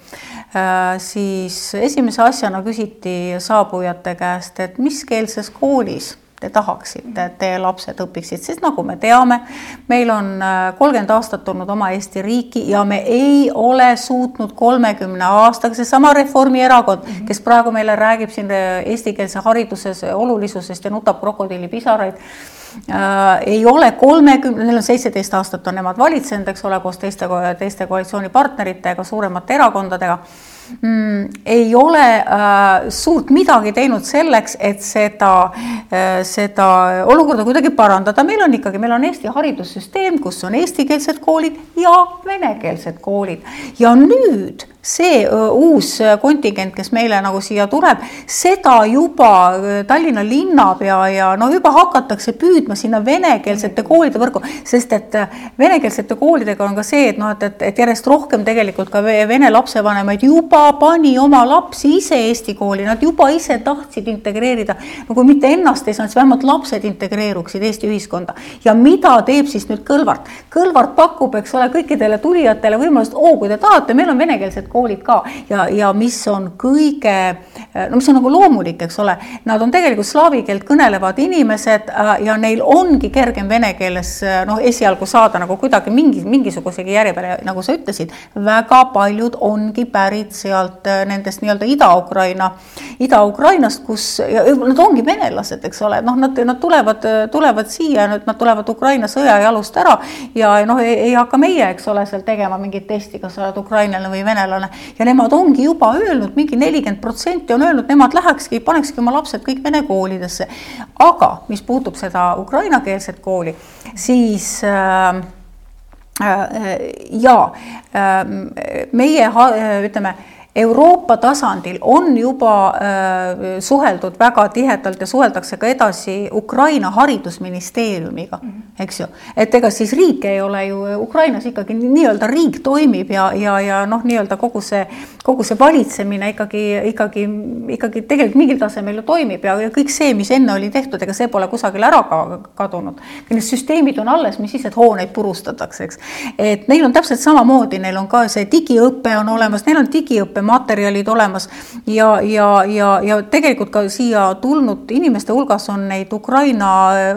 äh, siis esimese asjana küsiti saabujate käest, et miskeelses koolis te tahaksite, et teie lapsed õpiksid, sest nagu me teame, meil on kolmkümmend aastat olnud oma Eesti riiki ja me ei ole suutnud kolmekümne aastaga, seesama Reformierakond mm, -hmm. kes praegu meile räägib siin eestikeelse hariduse olulisusest ja nutab krokodillipisaraid äh, ei ole kolmekümne, neil on seitseteist aastat on nemad valitsenud, eks ole, koos teiste, teiste koalitsioonipartneritega, suuremate erakondadega ei ole äh, suurt midagi teinud selleks, et seda äh,, seda olukorda kuidagi parandada. meil on ikkagi, meil on Eesti haridussüsteem, kus on eestikeelsed koolid ja venekeelsed koolid ja nüüd see uus kontingent, kes meile nagu siia tuleb, seda juba Tallinna linnapea ja no juba hakatakse püüdma sinna venekeelsete koolide võrku, sest et venekeelsete koolidega on ka see, et noh, et, et, et järjest rohkem tegelikult ka vene lapsevanemaid juba pani oma lapsi ise Eesti kooli, nad juba ise tahtsid integreerida, no kui mitte ennast ei saanud, siis vähemalt lapsed integreeruksid Eesti ühiskonda. ja mida teeb siis nüüd Kõlvart? Kõlvart pakub, eks ole, kõikidele tulijatele võimalust, oo, kui te tahate, meil on venekeelsed koolid ka. Ja, ja mis on kõige, no mis on nagu loomulik, eks ole, nad on tegelikult slaavi keelt kõnelevad inimesed äh, ja neil ongi kergem vene keeles äh, noh, esialgu saada nagu kuidagi mingi, mingisugusegi järje peale, nagu sa ütlesid, väga paljud ongi pärit sealt äh, nendest nii-öelda Ida-Ukraina, Ida-Ukrainast, kus nad ongi venelased, eks ole, noh, nad, nad tulevad, tulevad siia, nad tulevad Ukraina sõja jalust ära ja noh, ei hakka meie, eks ole, seal tegema mingit testi, kas sa oled ukrainlane või venelane peale ja nemad ongi juba öelnud, mingi nelikümmend protsenti on öelnud, nemad lähekski, panekski oma lapsed kõik vene koolidesse. aga mis puutub seda ukrainakeelset kooli, siis äh, äh, ja äh, meie ütleme Euroopa tasandil on juba äh, suheldud väga tihedalt ja suheldakse ka edasi Ukraina haridusministeeriumiga mm, -hmm. eks ju. et ega siis riik ei ole ju Ukrainas ikkagi nii-öelda riik toimib ja, ja, ja noh, nii-öelda kogu see, kogu see valitsemine ikkagi, ikkagi, ikkagi tegelikult mingil tasemel ju toimib ja, ja kõik see, mis enne oli tehtud, ega see pole kusagile ära ka kadunud. Need süsteemid on alles, mis siis, et hooneid purustatakse, eks. et neil on täpselt samamoodi, neil on ka see digiõpe on olemas, neil on digiõppe materjalid olemas ja, ja, ja, ja tegelikult ka siia tulnud inimeste hulgas on neid Ukraina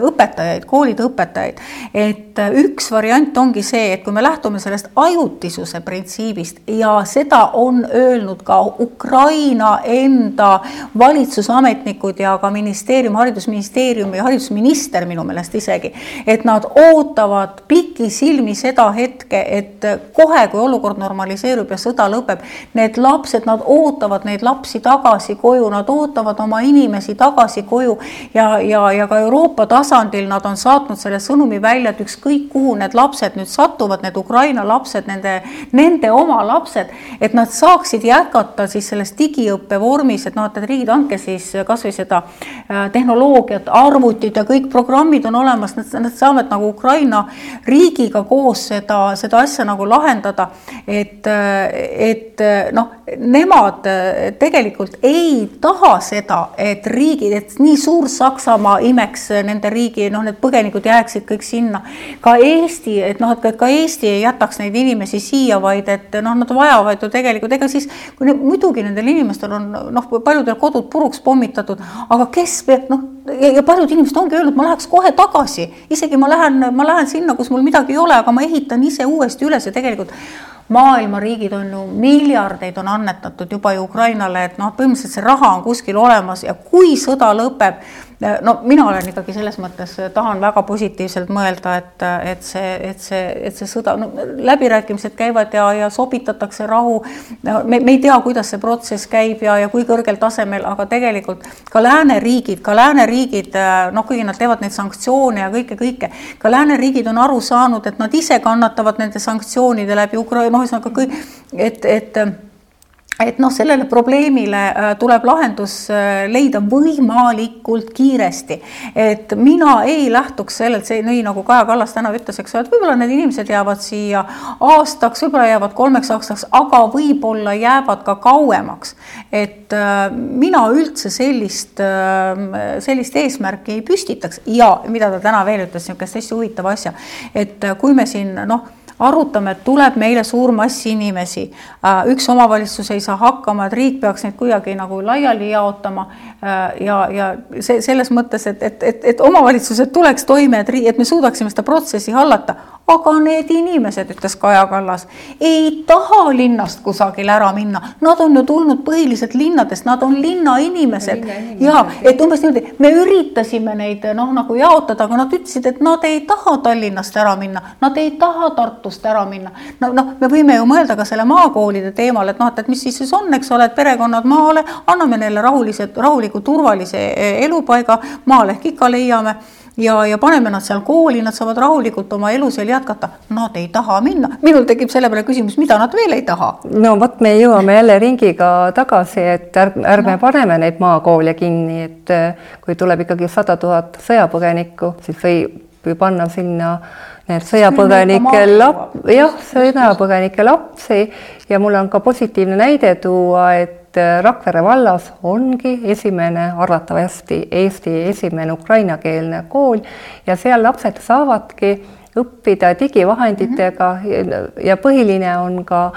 õpetajaid, koolide õpetajaid. et üks variant ongi see, et kui me lähtume sellest ajutisuse printsiibist ja seda on öelnud ka Ukraina enda valitsusametnikud ja ka ministeerium, haridusministeerium ja haridusminister minu meelest isegi, et nad ootavad pikisilmi seda hetke, et kohe, kui olukord normaliseerub ja sõda lõpeb, need lapsed lapsed, nad ootavad neid lapsi tagasi koju, nad ootavad oma inimesi tagasi koju ja, ja, ja ka Euroopa tasandil nad on saatnud selle sõnumi välja, et ükskõik kuhu need lapsed nüüd satuvad, need Ukraina lapsed, nende, nende oma lapsed, et nad saaksid jätkata siis selles digiõppe vormis, et noh, et riigid, andke siis kasvõi seda äh, tehnoloogiat, arvutid ja kõik programmid on olemas, nad, saavad nagu Ukraina riigiga koos seda, seda asja nagu lahendada. et, et noh, nemad tegelikult ei taha seda, et riigid, et nii suur Saksamaa imeks nende riigi, noh, need põgenikud jääksid kõik sinna. ka Eesti, et noh, et ka Eesti ei jätaks neid inimesi siia, vaid et noh, nad vajavad ju tegelikult, ega siis kui ne, muidugi nendel inimestel on noh, paljudel kodud puruks pommitatud, aga kes noh, ja paljud inimesed ongi öelnud, ma läheks kohe tagasi, isegi ma lähen, ma lähen sinna, kus mul midagi ei ole, aga ma ehitan ise uuesti üles ja tegelikult maailma riigid on ju, miljardeid on annetatud juba ju Ukrainale, et noh, põhimõtteliselt see raha on kuskil olemas ja kui sõda lõpeb, no mina olen ikkagi selles mõttes, tahan väga positiivselt mõelda, et, et see, et see, et see sõda, no läbirääkimised käivad ja, ja sobitatakse rahu. me, me ei tea, kuidas see protsess käib ja, ja kui kõrgel tasemel, aga tegelikult ka lääneriigid, ka lääneriigid, noh, kuigi nad teevad neid sanktsioone ja kõike, kõike, ka lääneriigid on aru saanud, et nad ise kannatavad nende sanktsioonide läbi Ukraina, noh, ühesõnaga kõik, et, et et noh, sellele probleemile äh, tuleb lahendus äh, leida võimalikult kiiresti. et mina ei lähtuks sellelt, see nii nagu Kaja Kallas täna ütles, eks ole, et võib-olla need inimesed jäävad siia aastaks, võib-olla jäävad kolmeks aastaks, aga võib-olla jäävad ka kauemaks. et äh, mina üldse sellist, sellist eesmärki ei püstitaks ja mida ta täna veel ütles, niisugust hästi huvitava asja, et kui me siin noh arutame, et tuleb meile suur mass inimesi, äh, üks omavalitsus ei saa hakkama, et riik peaks neid kuidagi nagu laiali jaotama. Äh, ja, ja see selles mõttes, et, et, et, et omavalitsused tuleks toime, et, et me suudaksime seda protsessi hallata. Aga need inimesed, ütles Kaja Kallas, ei taha linnast kusagile ära minna, nad on ju tulnud põhiliselt linnadest, nad on linnainimesed. Linna ja et umbes niimoodi, me üritasime neid noh, nagu jaotada, aga nad ütlesid, et nad ei taha Tallinnast ära minna, nad ei taha Tartust ära minna. no noh, me võime ju mõelda ka selle maakoolide teemal, et noh, et, et mis siis siis on, eks ole, et perekonnad maale, anname neile rahulised, rahuliku, turvalise eh, elupaiga, maal ehk ikka leiame ja, ja paneme nad seal kooli, nad saavad rahulikult oma elu seal jätkata. Nad ei taha minna, minul tekib selle peale küsimus, mida nad veel ei taha. no vot, me jõuame jälle ringiga tagasi, et ärme, ärme no. paneme neid maakoole kinni, et äh, kui tuleb ikkagi sada tuhat sõjapõgenikku, siis võib ju panna sinna need sõjapõgenike lap-, jah, sõjapõgenike lapsi. Ja mul on ka positiivne näide tuua, et äh, Rakvere vallas ongi esimene, arvatavasti Eesti esimene ukrainakeelne kool. Ja seal lapsed saavadki õppida digivahenditega. Mm -hmm. ja põhiline on ka,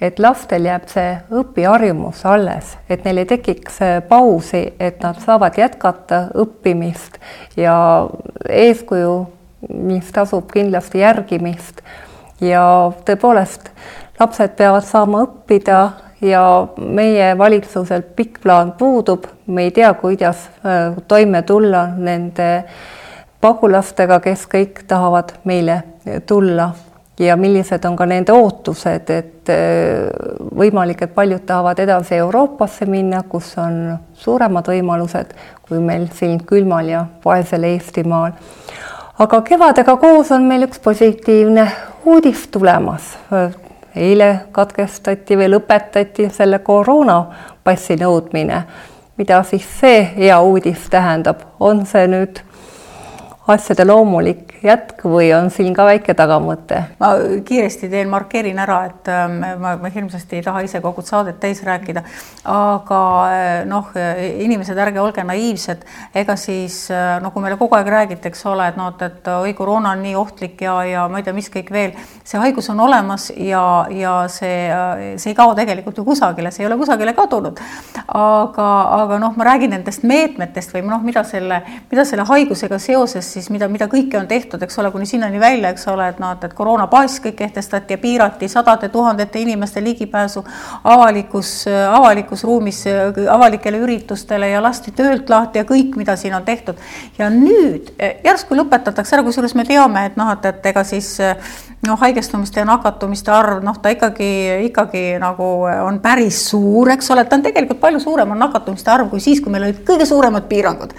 et lastel jääb see õpiharjumus alles, et neil ei tekiks pausi, et nad saavad jätkata õppimist. Ja eeskuju, mis tasub kindlasti järgimist. ja tõepoolest, lapsed peavad saama õppida ja meie valitsusel pikk plaan puudub, me ei tea, kuidas äh, toime tulla nende pagulastega, kes kõik tahavad meile tulla ja millised on ka nende ootused, et äh, võimalik, et paljud tahavad edasi Euroopasse minna, kus on suuremad võimalused kui meil siin külmal ja vaesel Eestimaal. Aga kevadega koos on meil üks positiivne uudis tulemas eile katkestati või lõpetati selle koroonapassi nõudmine. mida siis see hea uudis tähendab, on see nüüd asjade loomulik jätk või on siin ka väike tagamõte? ma kiiresti teen, markeerin ära, et ähm, ma, ma hirmsasti ei taha ise kogu saadet täis rääkida, aga äh, noh, inimesed, ärge olge naiivsed, ega siis äh, nagu meile kogu aeg räägiti, eks ole, et noh, et, et oi, koroona on nii ohtlik ja, ja ma ei tea, mis kõik veel, see haigus on olemas ja, ja see, äh, see ei kao tegelikult ju kusagile, see ei ole kusagile kadunud. aga, aga noh, ma räägin nendest meetmetest või noh, mida selle, mida selle haigusega seoses siis mida, mida kõike on tehtud, eks ole, kuni sinnani välja, eks ole, et noh, et koroonapass kõik kehtestati ja piirati sadade tuhandete inimeste ligipääsu avalikus, avalikus ruumis avalikele üritustele ja lasti töölt lahti ja kõik, mida siin on tehtud. ja nüüd järsku lõpetatakse ära, kusjuures me teame, et noh, et, et ega siis noh, haigestumiste ja nakatumiste arv, noh, ta ikkagi, ikkagi nagu on päris suur, eks ole, ta on tegelikult palju suurem, on nakatumiste arv kui siis, kui meil olid kõige suuremad piirangud.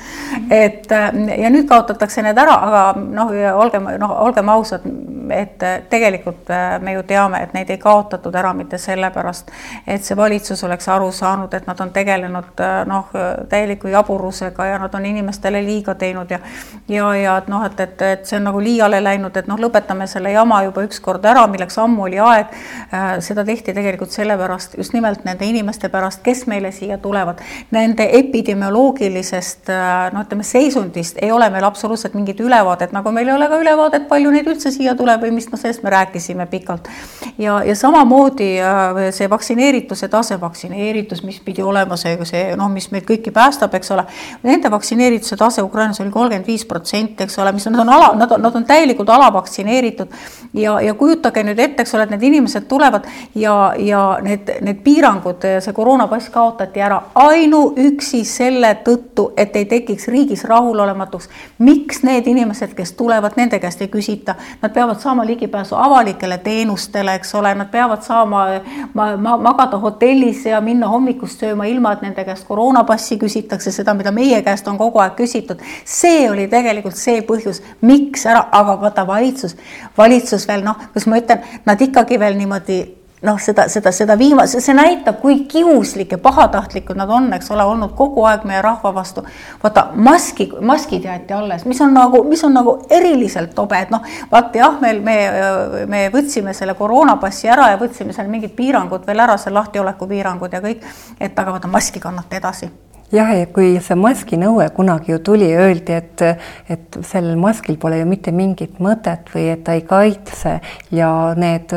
et ja nüüd kaotatakse need ära, aga noh, olgem, noh, olgem ausad, et tegelikult me ju teame, et neid ei kaotatud ära mitte sellepärast, et see valitsus oleks aru saanud, et nad on tegelenud noh, täieliku jaburusega ja nad on inimestele liiga teinud ja ja, ja et noh, et, et, et see on nagu liiale läinud, et noh, lõpetame selle jama juba ükskord ära, milleks ammu oli aeg. Äh, seda tehti tegelikult sellepärast, just nimelt nende inimeste pärast, kes meile siia tulevad. Nende epidemioloogilisest äh, no ütleme, seisundist ei ole meil absoluutselt mingit ülevaadet, nagu meil ei ole ka ülevaadet, palju neid üldse siia tuleb või mis, noh, sellest me rääkisime pikalt. ja, ja samamoodi äh, see vaktsineerituse tase, vaktsineeritus, mis pidi olema see, see noh, mis meid kõiki päästab, eks ole. Nende vaktsineerituse tase Ukrainas oli kolmkümmend viis protsenti, eks ole, mis on, nad on ala, nad on, nad on täielikult alavaktsineeritud ja, ja kujutage nüüd ette, eks ole, et need inimesed tulevad ja, ja need, need piirangud, see koroonapass kaotati ära ainuüksi selle tõttu, et ei tekiks riigis rahulolematus. miks need inimesed, kes tulevad, nende käest ei küsita, nad peavad saama ligipääsu avalikele teenustele, eks ole, nad peavad saama ma, ma, magada hotellis ja minna hommikust sööma, ilma et nende käest koroonapassi küsitakse, seda, mida meie käest on kogu aeg küsitud. see oli tegelikult see põhjus, miks ära, aga vaata valitsus, valitsus veel noh, kuidas ma ütlen, nad ikkagi veel niimoodi noh, seda, seda, seda viimase, see näitab, kui kiuslik ja pahatahtlikud nad on, eks ole, olnud kogu aeg meie rahva vastu. vaata maski, maskid jäeti alles, mis on nagu, mis on nagu eriliselt tobe, et noh, vaata jah, meil me, me võtsime selle koroonapassi ära ja võtsime seal mingid piirangud veel ära, seal lahtioleku piirangud ja kõik, et aga vaata maski kannate edasi jah, ja kui see maski nõue kunagi ju tuli, öeldi, et, et sellel maskil pole ju mitte mingit mõtet või et ta ei kaitse ja need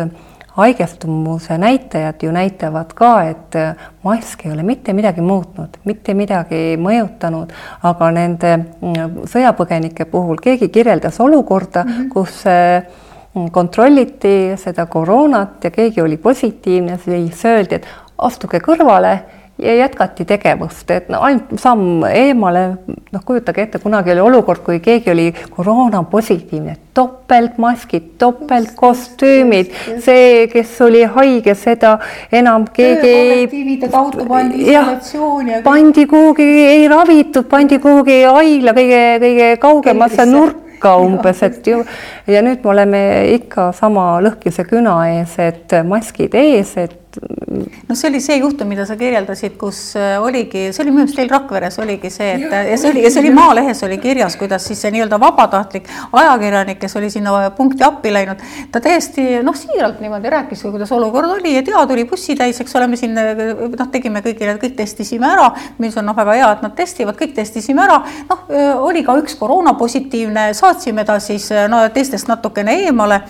haigestumuse näitajad ju näitavad ka, et mask ei ole mitte midagi muutnud, mitte midagi mõjutanud, aga nende mm, sõjapõgenike puhul keegi kirjeldas olukorda mm, -hmm. kus mm, kontrolliti seda koroonat ja keegi oli positiivne, siis öeldi, et astuge kõrvale ja jätkati tegevust, et no ainult samm eemale, noh, kujutage ette, kunagi oli olukord, kui keegi oli koroonapositiivne, topeltmaskid, topeltkostüümid, see, kes oli haige, seda enam keegi ei. jah, pandi kuhugi, ei ravitud, pandi kuhugi haigla kõige, kõige kaugemasse nurka umbes, et ju. Ja nüüd me oleme ikka sama lõhkise küna ees, et maskid ees, et no see oli see juhtum, mida sa kirjeldasid, kus äh, oligi, see oli minu meelest teil Rakveres oligi see, et ja, ja see oli, ja see oli Maalehes oli kirjas, kuidas siis see nii-öelda vabatahtlik ajakirjanik, kes oli sinna punkti appi läinud, ta täiesti noh, siiralt niimoodi rääkis, kuidas olukord oli, et jaa, tuli bussitäis, eks ole, me siin noh, tegime kõigile, kõik testisime ära, mis on noh, väga hea, et nad testivad, kõik testisime ära, noh, oli ka üks koroonapositiivne, saatsime ta siis no teistest natukene eemale,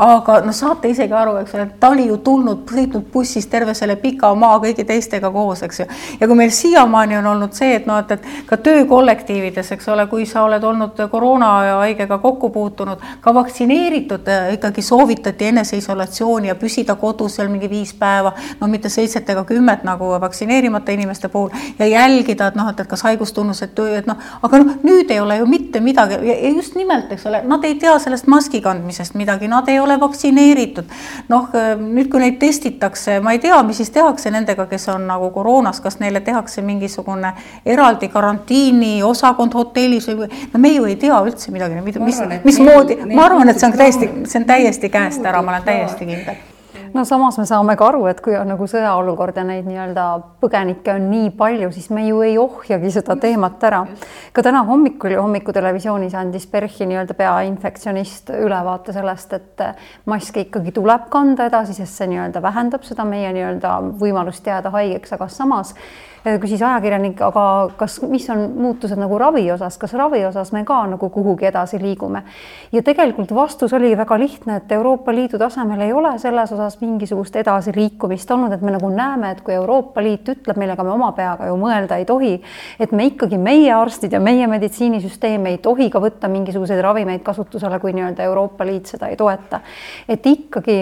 aga no saate isegi aru, eks ole, ta oli ju tulnud, sõitnud bussi bussis terve selle pika maa kõigi teistega koos, eks ju. ja kui meil siiamaani on olnud see, et noh, et, et ka töökollektiivides, eks ole, kui sa oled olnud koroonahaigega kokku puutunud, ka vaktsineeritud äh, ikkagi soovitati eneseisolatsiooni ja püsida kodus seal mingi viis päeva, no mitte seitset ega kümmet nagu vaktsineerimata inimeste puhul ja jälgida, et noh, et, et kas haigustunnused, et noh, aga noh, nüüd ei ole ju mitte midagi ja just nimelt, eks ole, nad ei tea sellest maski kandmisest midagi, nad ei ole vaktsineeritud. noh, nüüd, kui neid testitakse ma ei tea, mis siis tehakse nendega, kes on nagu koroonas, kas neile tehakse mingisugune eraldi karantiiniosakond hotellis või, no me ju ei tea üldse midagi, mis, mismoodi, ma arvan, et see on täiesti, see on täiesti käest ära, ma olen täiesti kindel no samas me saame ka aru, et kui on nagu sõjaolukord ja neid nii-öelda põgenikke on nii palju, siis me ju ei ohjagi seda teemat ära. ka täna hommikul hommikutelevisioonis andis PERH-i nii-öelda peainfektsionist ülevaate sellest, et maske ikkagi tuleb kanda edasi, sest see nii-öelda vähendab seda meie nii-öelda võimalust jääda haigeks, aga samas küsis ajakirjanik, aga kas, mis on muutused nagu ravi osas, kas ravi osas me ka nagu kuhugi edasi liigume? ja tegelikult vastus oli väga lihtne, et Euroopa Liidu tasemel ei ole selles osas mingisugust edasiliikumist olnud, et me nagu näeme, et kui Euroopa Liit ütleb, millega me oma peaga ju mõelda ei tohi, et me ikkagi, meie arstid ja meie meditsiinisüsteem ei tohi ka võtta mingisuguseid ravimeid kasutusele, kui nii-öelda Euroopa Liit seda ei toeta. et ikkagi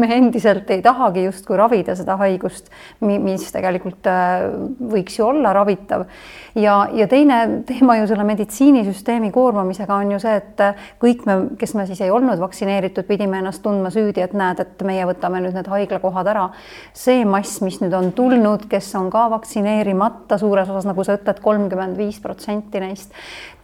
me endiselt ei tahagi justkui ravida seda haigust, mis tegelikult äh, võiks ju olla ravitav. ja, ja teine teema ju selle meditsiinisüsteemi koormamisega on ju see, et kõik me, kes me siis ei olnud vaktsineeritud, pidime ennast tundma süüdi, et näed, et meie võtame nüüd need haiglakohad ära. see mass, mis nüüd on tulnud, kes on ka vaktsineerimata suures osas, nagu sa ütled, kolmkümmend viis protsenti neist,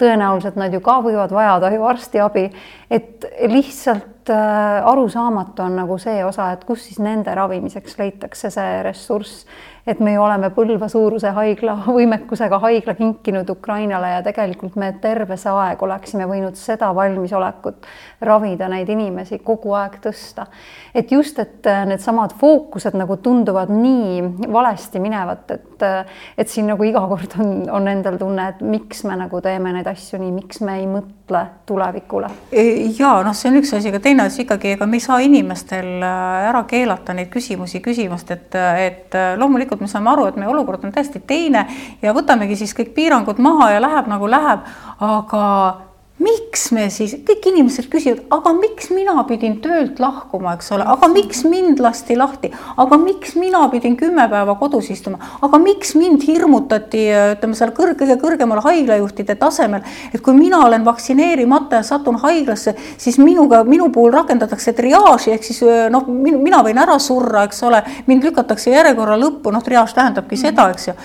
tõenäoliselt nad ju ka võivad vajada ju arstiabi, et lihtsalt äh, arusaamatu on nagu see osa, et kus siis nende ravimiseks leitakse see ressurss et me ju oleme Põlva suuruse haigla [LAUGHS] võimekusega haigla kinkinud Ukrainale ja tegelikult me terve see aeg oleksime võinud seda valmisolekut ravida neid inimesi kogu aeg tõsta. et just, et äh, needsamad fookused nagu tunduvad nii valesti minevat, et, äh, et siin nagu iga kord on, on endal tunne, et miks me nagu teeme neid asju nii, miks me ei mõtle tulevikule. E, ja noh, see on üks asi, aga teine asi ikkagi, ega me ei saa inimestel äh, ära keelata neid küsimusi küsimast, et, et loomulikult loomulikult me saame aru, et meie olukord on täiesti teine ja võtamegi siis kõik piirangud maha ja läheb nagu läheb, aga miks me siis, kõik inimesed küsivad, aga miks mina pidin töölt lahkuma, eks ole, aga miks mind lasti lahti, aga miks mina pidin kümme päeva kodus istuma, aga miks mind hirmutati, ütleme seal kõrg, kõige kõrgemal haiglajuhtide tasemel, et kui mina olen vaktsineerimata ja satun haiglasse, siis minuga, minu puhul rakendatakse triaaži ehk siis noh, mina võin ära surra, eks ole, mind lükatakse järjekorra lõppu, noh, triaaž tähendabki seda, eks ju,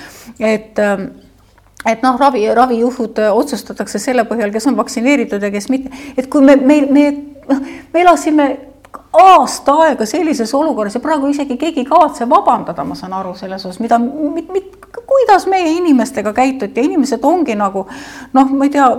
et et noh, ravi, ravijuhud äh, otsustatakse selle põhjal, kes on vaktsineeritud ja kes mitte, et kui me, me, me, noh, me elasime aasta aega sellises olukorras ja praegu isegi keegi ei kavatse vabandada, ma saan aru selles osas, mida, kuidas meie inimestega käituti. Ja inimesed ongi nagu noh, ma ei tea,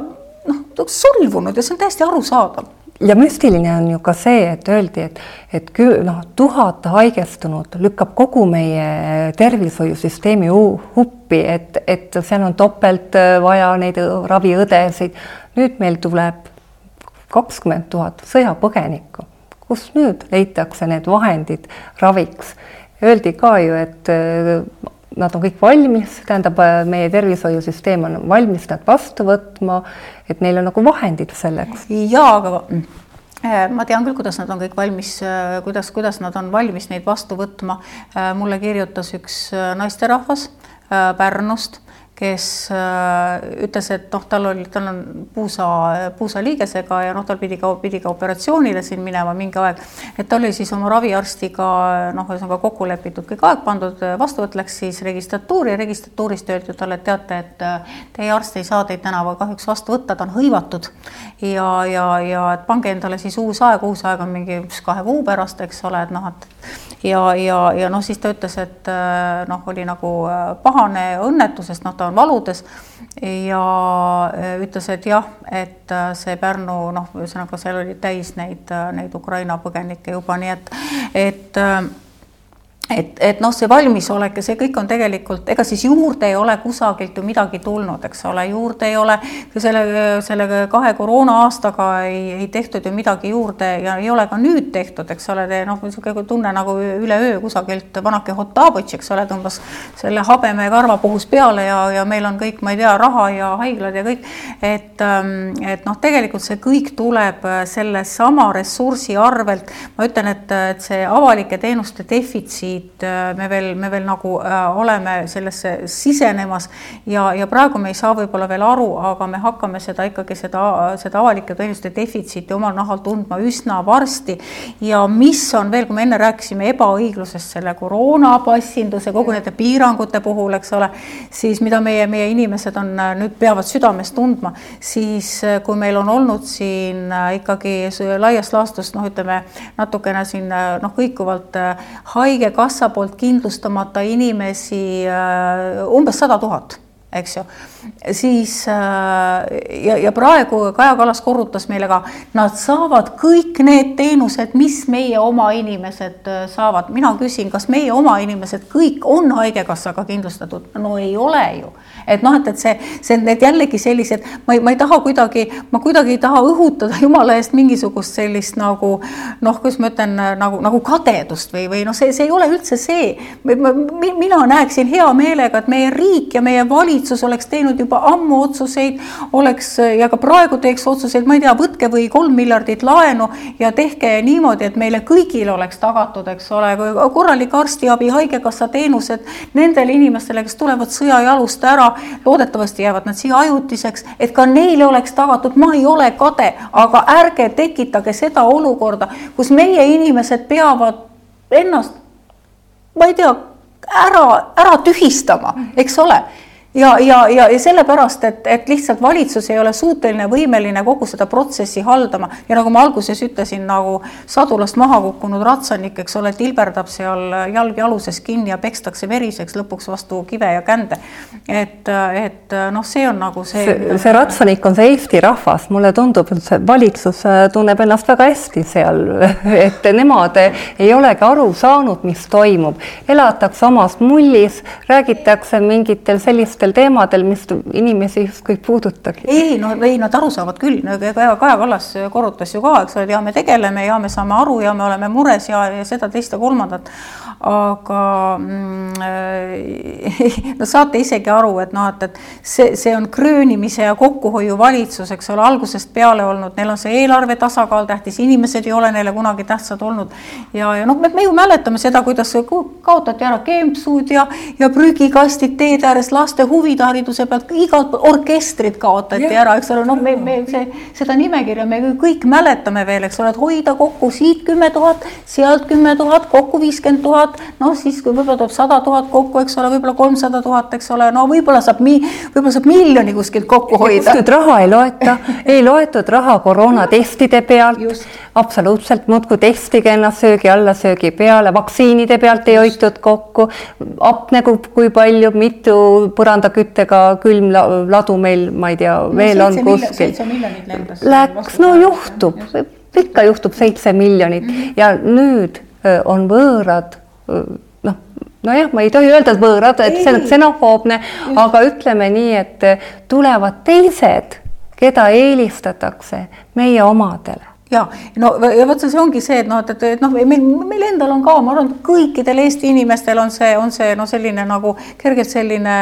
noh, solvunud ja see on täiesti arusaadav ja müstiline on ju ka see, et öeldi, et, et küll noh, tuhat haigestunut lükkab kogu meie tervishoiusüsteemi huppi, et, et seal on topelt äh, vaja neid raviõdesid. nüüd meil tuleb kakskümmend tuhat sõjapõgenikku, kus nüüd leitakse need vahendid raviks. Öeldi ka ju, et äh, nad on kõik valmis, tähendab, meie tervishoiusüsteem on valmis nad vastu võtma, et neil on nagu vahendid selleks. jaa, aga äh, ma tean küll, kuidas nad on kõik valmis, äh, kuidas, kuidas nad on valmis neid vastu võtma. Äh, mulle kirjutas üks naisterahvas Pärnust kes äh, ütles, et noh, tal oli, tal on puusa, puusaliigesega ja noh, tal pidi ka, pidi ka operatsioonile siin minema mingi aeg. et ta oli siis oma raviarstiga noh, ühesõnaga kokku lepitud, kõik aeg pandud, vastuvõtt läks siis registratuuri ja registratuurist öeldi talle, et teate, et äh, teie arst ei saa teid tänaval kahjuks vastu võtta, ta on hõivatud. ja, ja, ja et pange endale siis uus aeg, uus aeg on mingi üks kahe kuu pärast, eks ole, et noh, et ja, ja, ja noh, siis ta ütles, et äh, noh, oli nagu pahane õnnetus, sest noh, ta on valudes ja äh, ütles, et jah, et äh, see Pärnu noh, ühesõnaga seal oli täis neid, äh, neid Ukraina põgenikke juba, nii et, et et, et noh, see valmisolek ja see kõik on tegelikult, ega siis juurde ei ole kusagilt ju midagi tulnud, eks ole, juurde ei ole selle, selle kahe koroona aastaga ei, ei tehtud ju midagi juurde ja ei ole ka nüüd tehtud, eks ole, noh, niisugune tunne nagu üleöö kusagilt vanake Hottabõtš, eks ole, tõmbas selle habeme karvapuhus peale ja, ja meil on kõik, ma ei tea, raha ja haiglad ja kõik, et, ähm, et noh, tegelikult see kõik tuleb sellesama ressursi arvelt, ma ütlen, et, et see avalike teenuste defitsiit siit äh, me veel, me veel nagu äh, oleme sellesse sisenemas ja, ja praegu me ei saa võib-olla veel aru, aga me hakkame seda ikkagi seda, seda avalike teenuste defitsiiti omal nahal tundma üsna varsti. ja mis on veel, kui me enne rääkisime ebaõiglusest selle koroonapassinduse, kogu nende piirangute puhul, eks ole, siis mida meie, meie inimesed on äh, nüüd peavad südames tundma, siis kui meil on olnud siin ikkagi laias laastus noh, ütleme natukene siin noh, kõikuvalt haigekassa poolt kindlustamata inimesi äh, umbes sada tuhat eks ju, siis ja, ja praegu Kaja Kallas korrutas meile ka, nad saavad kõik need teenused, mis meie oma inimesed saavad. mina küsin, kas meie oma inimesed kõik on Haigekassaga kindlustatud? no ei ole ju et noh, et, et see, see, need jällegi sellised, ma ei, ma ei taha kuidagi, ma kuidagi ei taha õhutada [LAUGHS] jumala eest mingisugust sellist nagu noh, kuidas ma ütlen, nagu, nagu kadedust või, või noh, see, see ei ole üldse see. mina näeksin hea meelega, et meie riik ja meie valitsus oleks teinud juba ammu otsuseid, oleks ja ka praegu teeks otsuseid, ma ei tea, võtke või kolm miljardit laenu ja tehke niimoodi, et meile kõigile oleks tagatud, eks ole, korralik arstiabi, haigekassa teenused nendele inimestele, kes tulevad sõjajalust ära loodetavasti jäävad nad siia ajutiseks, et ka neile oleks tagatud, ma ei ole kade, aga ärge tekitage seda olukorda, kus meie inimesed peavad ennast, ma ei tea, ära, ära tühistama, eks ole ja, ja, ja, ja sellepärast, et, et lihtsalt valitsus ei ole suuteline, võimeline kogu seda protsessi haldama ja nagu ma alguses ütlesin, nagu sadulast maha kukkunud ratsanik, eks ole, tilberdab seal jalg jaluses kinni ja pekstakse veriseks lõpuks vastu kive ja kände. et, et noh, see on nagu see. see, see ratsanik on see Eesti rahvas, mulle tundub, et see valitsus äh, tunneb ennast väga hästi seal, [LAUGHS] et nemad ei olegi aru saanud, mis toimub, elatakse omas mullis, räägitakse mingitel sellistel sellistel teemadel, mis inimesi justkui ei puudutagi. ei, no ei, nad aru saavad küll, Kaja Kallas korrutas ju ka, eks ole, ja me tegeleme ja me saame aru ja me oleme mures ja, ja seda, teist ja kolmandat aga mm, [LAUGHS] no saate isegi aru, et noh, et, et see, see on kröönimise ja kokkuhoiu valitsus, eks ole, algusest peale olnud, neil on see eelarve tasakaal tähtis, inimesed ei ole neile kunagi tähtsad olnud. ja, ja noh, me ju mäletame seda, kuidas kaotati ära kempsud ja, ja prügikastid teede ääres laste huvihariduse pealt, igad orkestrid kaotati ja. ära, eks ole, noh, me, me see, seda nimekirja me kõik mäletame veel, eks ole, et hoida kokku siit kümme tuhat, sealt kümme tuhat, kokku viiskümmend tuhat tuhat, noh siis kui võib-olla tuleb sada tuhat kokku, eks ole, võib-olla kolmsada tuhat, eks ole, no võib-olla saab mi-, võib-olla saab miljoni kuskilt kokku hoida. kuskilt raha ei loeta, ei loetud raha koroonatestide pealt, absoluutselt muudkui testige ennast söögi alla, söögi peale, vaktsiinide pealt ei hoitud kokku, hapnegu kui palju, mitu põrandaküttega külmladu meil, ma ei tea, veel no, on kuskil. Läks, no juhtub, ikka juhtub seitse miljonit. Mm -hmm. ja nüüd on võõrad noh, nojah, ma ei tohi öelda, et võõrad, et see on ksenofoobne, aga ütleme nii, et tulevad teised, keda eelistatakse meie omadele ja no ja vot see ongi see, et noh, et, et noh, meil, meil endal on ka, ma arvan, kõikidel Eesti inimestel on see, on see no selline nagu kergelt selline,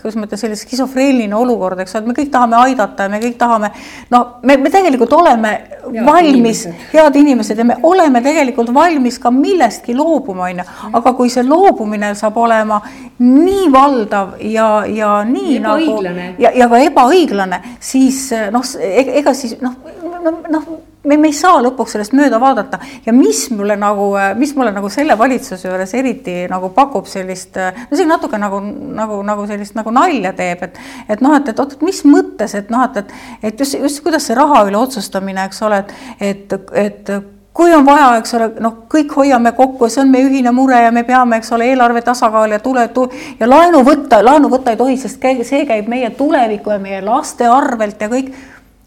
kuidas ma ütlen, selline skisofreeniline olukord, eks ole, et me kõik tahame aidata ja me kõik tahame, no me, me tegelikult oleme head valmis, head inimesed ja me oleme tegelikult valmis ka millestki loobuma, on ju, aga kui see loobumine saab olema nii valdav ja, ja nii nagu ja, ja ka ebaõiglane, siis noh, e-, ega siis noh, noh, noh me, me ei saa lõpuks sellest mööda vaadata. Ja mis mulle nagu, mis mulle nagu selle valitsuse juures eriti nagu pakub sellist, no see natuke nagu, nagu, nagu sellist nagu nalja teeb, et, et noh, et, et oot, mis mõttes, et noh, et, et, et just, just kuidas see raha üle otsustamine, eks ole, et, et, et kui on vaja, eks ole, noh, kõik hoiame kokku, see on meie ühine mure ja me peame, eks ole, eelarve tasakaal ja tule tu, ja laenu võtta, laenu võtta ei tohi, sest see käib meie tuleviku ja meie laste arvelt ja kõik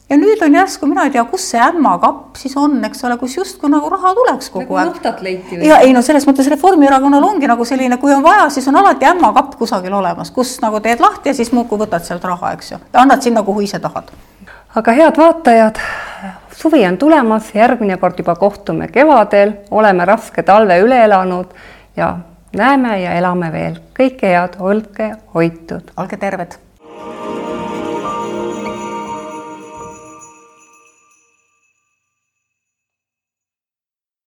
ja nüüd on järsku, mina ei tea, kus see ämmakapp siis on, eks ole, kus justkui nagu raha tuleks kogu nagu aeg. naftat leiti või? ja ei no selles mõttes Reformierakonnal ongi nagu selline, kui on vaja, siis on alati ämmakapp kusagil olemas, kus nagu teed lahti ja siis muudkui võtad sealt raha, eks ju, annad sinna, kuhu ise tahad. aga head vaatajad, suvi on tulemas, järgmine kord juba kohtume kevadel, oleme raske talve üle elanud ja näeme ja elame veel. kõike head, olge hoitud. olge terved